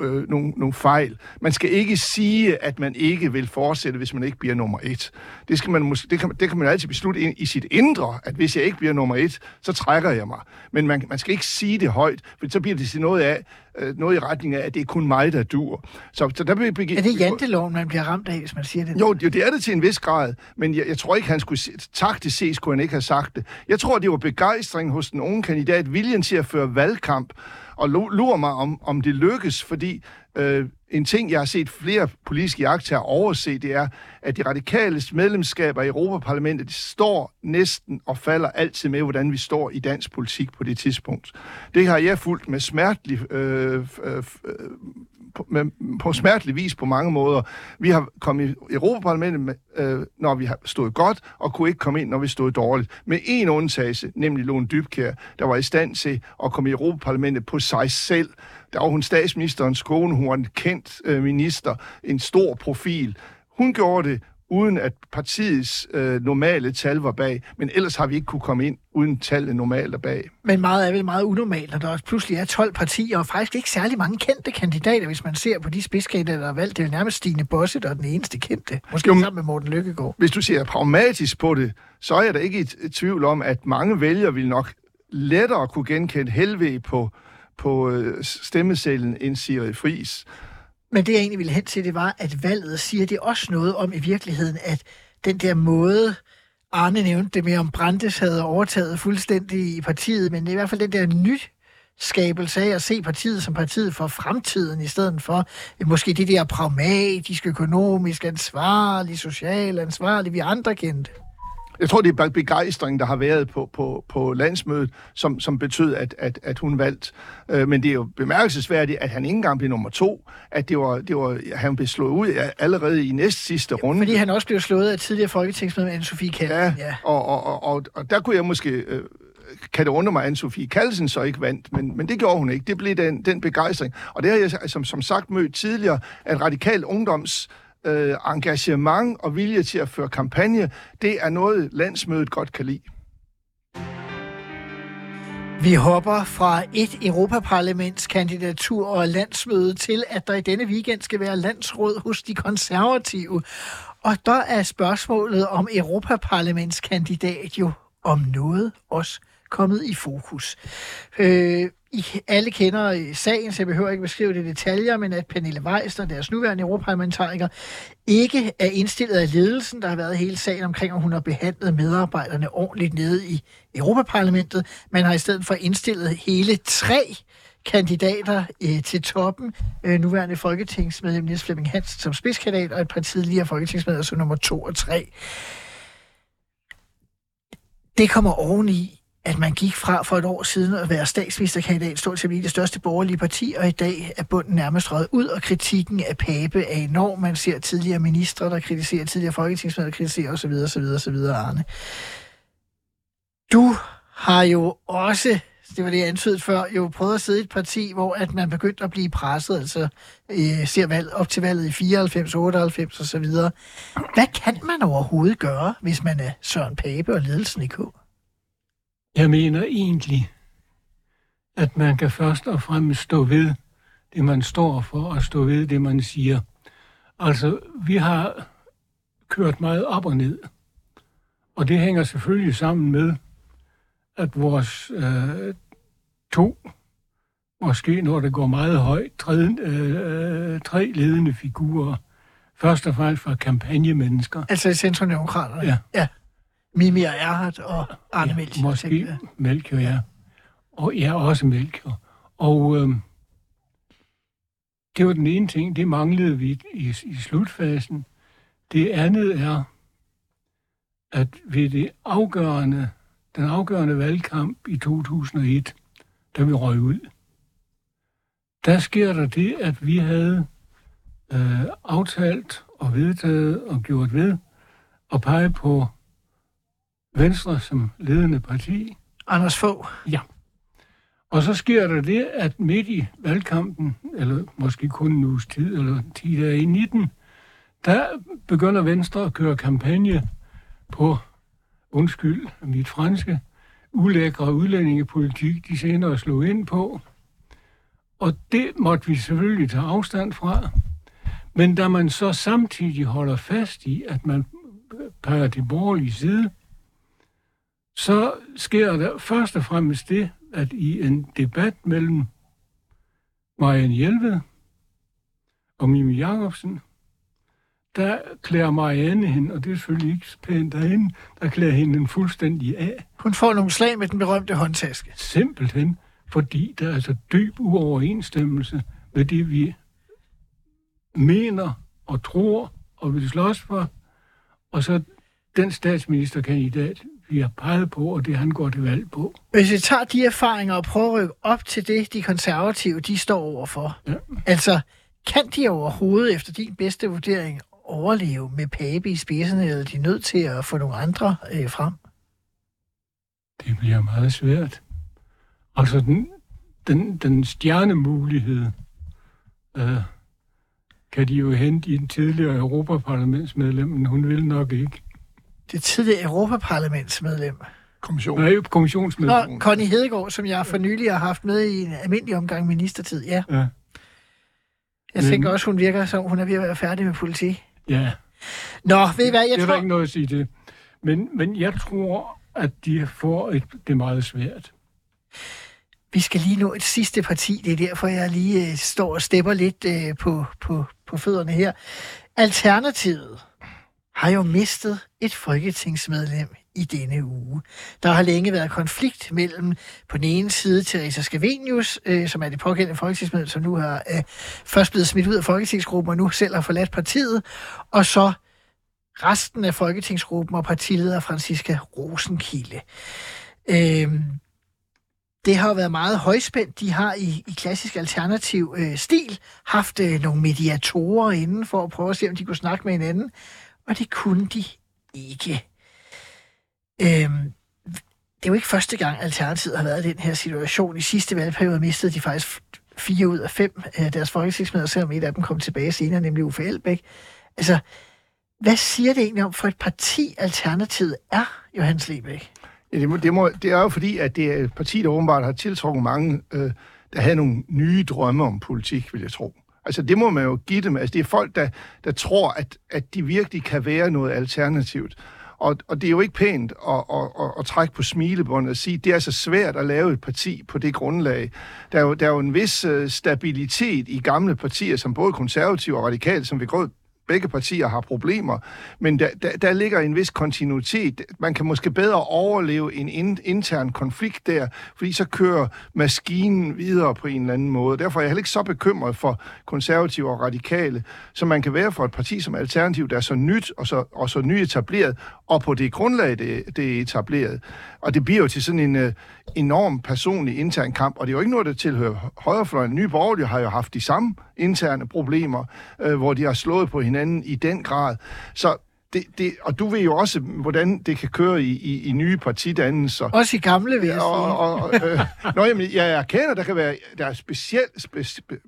øh, nogle, nogle fejl. Man skal ikke sige, at man ikke vil fortsætte, hvis man ikke bliver nummer et. Det, skal man måske, det, kan, det kan man altid beslutte i, i sit indre, at hvis jeg ikke bliver nummer et, så trækker jeg mig. Men man, man skal ikke sige det højt, for så bliver det til noget af, øh, noget i retning af, at det er kun mig, der dur. Så, så der vil er det janteloven, man bliver ramt af, hvis man siger det? Jo, det, det er det til en vis grad, men jeg, jeg tror ikke, han skulle... Taktisk set skulle han ikke have sagt det. Jeg tror, det var begejstring hos den unge kandidat, viljen til at føre valgkamp, og lurer mig, om, om det lykkes, fordi øh, en ting, jeg har set flere politiske jagter overse, det er, at de radikales medlemskaber i Europaparlamentet står næsten og falder altid med, hvordan vi står i dansk politik på det tidspunkt. Det har jeg fulgt med smertelig øh, øh, øh på, med, på smertelig vis på mange måder. Vi har kommet i Europaparlamentet, med, øh, når vi har stået godt, og kunne ikke komme ind, når vi stod dårligt. Med en undtagelse, nemlig Lone Dybkær, der var i stand til at komme i Europaparlamentet på sig selv. Der var hun statsministerens kone, hun var en kendt øh, minister, en stor profil. Hun gjorde det uden at partiets øh, normale tal var bag. Men ellers har vi ikke kunne komme ind, uden tallet normalt er bag. Men meget er vel meget unormalt, når der også pludselig er 12 partier, og faktisk ikke særlig mange kendte kandidater, hvis man ser på de spidskandidater, der er valgt. Det er nærmest Stine Bosse, der er den eneste kendte. Måske jo, sammen med Morten Lykkegaard. Hvis du ser pragmatisk på det, så er jeg da ikke i tvivl om, at mange vælgere vil nok lettere kunne genkende Helve på, på øh, stemmesedlen end Siri Fris. Men det, jeg egentlig ville hen til, det var, at valget siger det også noget om i virkeligheden, at den der måde, Arne nævnte det med, om Brandes havde overtaget fuldstændig i partiet, men i hvert fald den der nyt skabelse af at se partiet som partiet for fremtiden, i stedet for måske det der pragmatisk, økonomisk ansvarlig, social ansvarlig, vi andre kendte. Jeg tror, det er begejstring, der har været på, på, på landsmødet, som, som betød, at, at, at hun valgte. Øh, men det er jo bemærkelsesværdigt, at han ikke engang blev nummer to. At det var, det var, han blev slået ud allerede i næst sidste runde. Fordi han også blev slået af tidligere folketingsmedlem Anne-Sophie Kjell. Ja, ja. Og, og, og, og, og der kunne jeg måske... Øh, kan det undre mig, at Anne-Sophie Kallesen så ikke vandt, men, men det gjorde hun ikke. Det blev den, den begejstring. Og det har jeg som, som sagt mødt tidligere, at radikal ungdoms øh, engagement og vilje til at føre kampagne, det er noget, landsmødet godt kan lide. Vi hopper fra et Europaparlamentskandidatur og landsmøde til, at der i denne weekend skal være landsråd hos de konservative. Og der er spørgsmålet om Europaparlamentskandidat jo om noget også kommet i fokus. Øh, i alle kender øh, sagen, så jeg behøver ikke beskrive det i detaljer, men at Pernille Weiss, deres nuværende europaparlamentariker, ikke er indstillet af ledelsen. Der har været hele sagen omkring, om hun har behandlet medarbejderne ordentligt nede i Europaparlamentet. Man har i stedet for indstillet hele tre kandidater øh, til toppen. Øh, nuværende folketingsmedlem Niels Flemming Hansen som spidskandidat, og et par tidligere folketingsmedlemmer som nummer to og tre. Det kommer oveni, at man gik fra for et år siden at være statsministerkandidat, stort set det største borgerlige parti, og i dag er bunden nærmest røget ud, og kritikken af Pape er enorm. Man ser tidligere ministre, der kritiserer tidligere folketingsmedlemmer, der kritiserer osv., osv., osv., Arne. Du har jo også det var det, jeg antydede før, jo prøvet at sidde i et parti, hvor at man begyndte at blive presset, altså øh, ser valg, op til valget i 94, 98 og så videre. Hvad kan man overhovedet gøre, hvis man er Søren Pape og ledelsen i K? Jeg mener egentlig, at man kan først og fremmest stå ved det, man står for, og stå ved det, man siger. Altså, vi har kørt meget op og ned. Og det hænger selvfølgelig sammen med, at vores øh, to, måske når det går meget højt, tre, øh, tre ledende figurer, først og fremmest fra kampagnemennesker. Altså i Centrumdemokraterne? Ja. ja. Mimi og Erhardt og Arne ja, Melchior. Måske Melchior, ja. Og ja, også Melchior. Og øh, det var den ene ting, det manglede vi i, i slutfasen. Det andet er, at ved det afgørende, den afgørende valgkamp i 2001, da vi røg ud, der sker der det, at vi havde øh, aftalt og vedtaget og gjort ved at pege på Venstre som ledende parti. Anders Fogh. Ja. Og så sker der det, at midt i valgkampen, eller måske kun en uges tid, eller 10 dage i 19, der begynder Venstre at køre kampagne på, undskyld mit franske, ulækre udlændingepolitik, de senere slog ind på. Og det måtte vi selvfølgelig tage afstand fra. Men da man så samtidig holder fast i, at man peger til borgerlige side, så sker der først og fremmest det, at i en debat mellem Marianne Hjelved og Mimi Jacobsen, der klæder Marianne hende, og det er selvfølgelig ikke pænt hende, der klæder hende en fuldstændig af. Hun får nogle slag med den berømte håndtaske. Simpelthen, fordi der er altså dyb uoverensstemmelse med det, vi mener og tror og vil slås for, og så den statsministerkandidat, har peget på, og det han går til valg på. Hvis vi tager de erfaringer og prøver at rykke op til det, de konservative, de står overfor. Ja. Altså, kan de overhovedet, efter din bedste vurdering, overleve med Pape i spidsen, eller er de nødt til at få nogle andre øh, frem? Det bliver meget svært. Altså, den, den, den stjernemulighed øh, kan de jo hente i en tidligere Europaparlamentsmedlem, men hun vil nok ikke. Det tidligere Europaparlamentsmedlem. Kommission. Nej, kommissionsmedlem. Nå, Connie Hedegaard, som jeg for nylig har haft med i en almindelig omgang ministertid, ja. Ja. Jeg Men- tænker også, hun virker som, hun er ved at være færdig med politik. Ja. Nå, ved I hvad, jeg det er tror... der ikke noget at sige til. Men, men jeg tror, at de får et, det er meget svært. Vi skal lige nå et sidste parti. Det er derfor, jeg lige øh, står og stepper lidt øh, på, på, på fødderne her. Alternativet har jo mistet et folketingsmedlem i denne uge. Der har længe været konflikt mellem på den ene side Teresa Scavenius, øh, som er det pågældende folketingsmedlem, som nu har øh, først blevet smidt ud af folketingsgruppen og nu selv har forladt partiet, og så resten af folketingsgruppen og partileder Franziska Rosenkilde. Øh, det har jo været meget højspændt. De har i, i klassisk alternativ øh, stil haft øh, nogle mediatorer inden for at prøve at se, om de kunne snakke med hinanden, og det kunne de ikke. Øhm, det er jo ikke første gang, Alternativet har været i den her situation. I sidste valgperiode mistede de faktisk fire ud af fem af deres folketingsmedlemmer, selvom et af dem kom tilbage senere, nemlig Uffe Elbæk. Altså, hvad siger det egentlig om for et parti, Alternativet er, Johannes Lebæk? Ja, det, må, det, må, det er jo fordi, at det er et parti, der åbenbart har tiltrukket mange, øh, der havde nogle nye drømme om politik, vil jeg tro. Altså, det må man jo give dem. Altså, det er folk, der, der tror, at, at de virkelig kan være noget alternativt. Og, og det er jo ikke pænt at, at, at, at trække på smilebåndet og sige, at det er så svært at lave et parti på det grundlag. Der er jo, der er jo en vis uh, stabilitet i gamle partier, som både konservative og radikale, som vi går begge partier har problemer, men der, der, der ligger en vis kontinuitet. Man kan måske bedre overleve en in, intern konflikt der, fordi så kører maskinen videre på en eller anden måde. Derfor er jeg heller ikke så bekymret for konservative og radikale, som man kan være for et parti som Alternativ, der er så nyt og så, og så nyetableret, og på det grundlag, det, det er etableret. Og det bliver jo til sådan en uh, enorm personlig intern kamp, og det er jo ikke noget, der tilhører højrefløjen. Nye Borgerlige har jo haft de samme interne problemer, uh, hvor de har slået på hinanden i den grad. Så det, det, og du ved jo også, hvordan det kan køre i, i, i nye partidannelser. Også i gamle, vil jeg sige. Og, og, øh, nå, jamen, jeg erkender, der kan være der er specielt, spe, spe,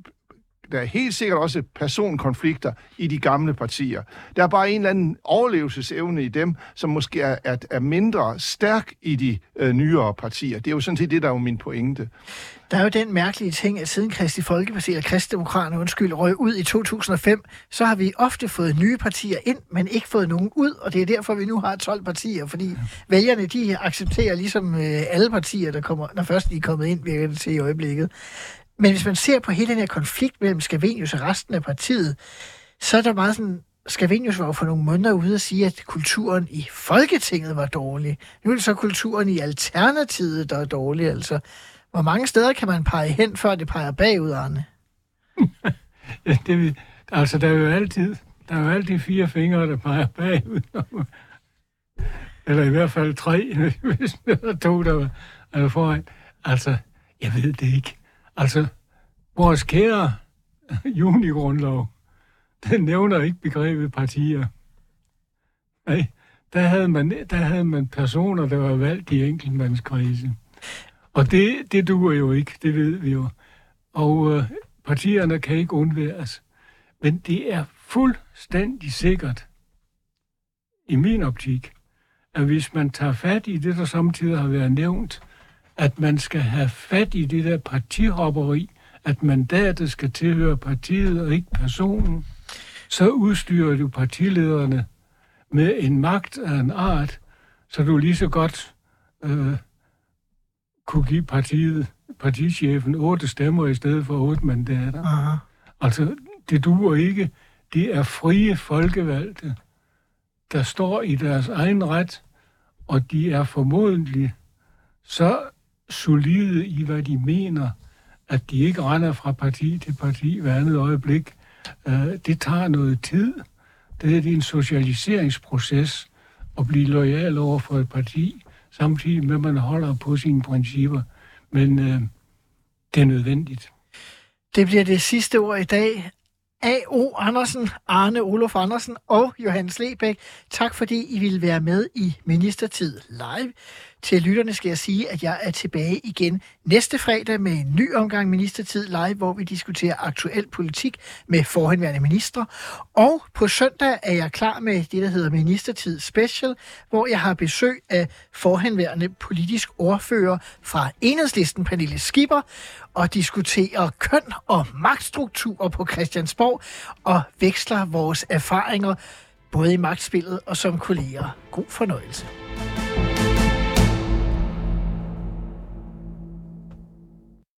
der er helt sikkert også personkonflikter i de gamle partier. Der er bare en eller anden overlevelsesevne i dem, som måske er, er, er mindre stærk i de øh, nyere partier. Det er jo sådan set det, der er jo min pointe. Der er jo den mærkelige ting, at siden Kristi Folkeparti og Kristdemokraterne undskyld, røg ud i 2005, så har vi ofte fået nye partier ind, men ikke fået nogen ud, og det er derfor, vi nu har 12 partier, fordi vælgerne, de accepterer ligesom øh, alle partier, der, kommer, når først de er kommet ind, virker det til i øjeblikket. Men hvis man ser på hele den her konflikt mellem Scavenius og resten af partiet, så er der meget sådan, Scavenius var jo for nogle måneder ude og sige, at kulturen i Folketinget var dårlig. Nu er det så kulturen i Alternativet, der er dårlig. Altså, hvor mange steder kan man pege hen, før det peger bagud, Arne? ja, det, altså, der er jo altid, der er jo altid fire fingre, der peger bagud. Eller i hvert fald tre, hvis der er to, der er foran. Altså, jeg ved det ikke. Altså, vores kære junigrundlov, den nævner ikke begrebet partier. Nej, der havde man, der havde man personer, der var valgt i enkeltmandskrise. Og det, det duer jo ikke, det ved vi jo. Og øh, partierne kan ikke undværes. Men det er fuldstændig sikkert, i min optik, at hvis man tager fat i det, der samtidig har været nævnt, at man skal have fat i det der partihopperi, at mandatet skal tilhøre partiet og ikke personen, så udstyrer du partilederne med en magt af en art, så du lige så godt øh, kunne give partiet, partichefen otte stemmer i stedet for otte mandater. Aha. Altså, det duer ikke. Det er frie folkevalgte, der står i deres egen ret, og de er formodentlig så solide i, hvad de mener, at de ikke render fra parti til parti hver andet øjeblik. Øh, det tager noget tid. Det er en socialiseringsproces at blive lojal over for et parti, samtidig med, at man holder på sine principper. Men øh, det er nødvendigt. Det bliver det sidste ord i dag. A.O. Andersen, Arne Olof Andersen og Johannes Lebæk. Tak fordi I ville være med i Ministertid Live. Til lytterne skal jeg sige, at jeg er tilbage igen næste fredag med en ny omgang Ministertid Live, hvor vi diskuterer aktuel politik med forhenværende ministre. Og på søndag er jeg klar med det, der hedder Ministertid Special, hvor jeg har besøg af forhenværende politisk ordfører fra Enhedslisten, Pernille Skipper, og diskuterer køn og magtstrukturer på Christiansborg og veksler vores erfaringer både i magtspillet og som kolleger. God fornøjelse.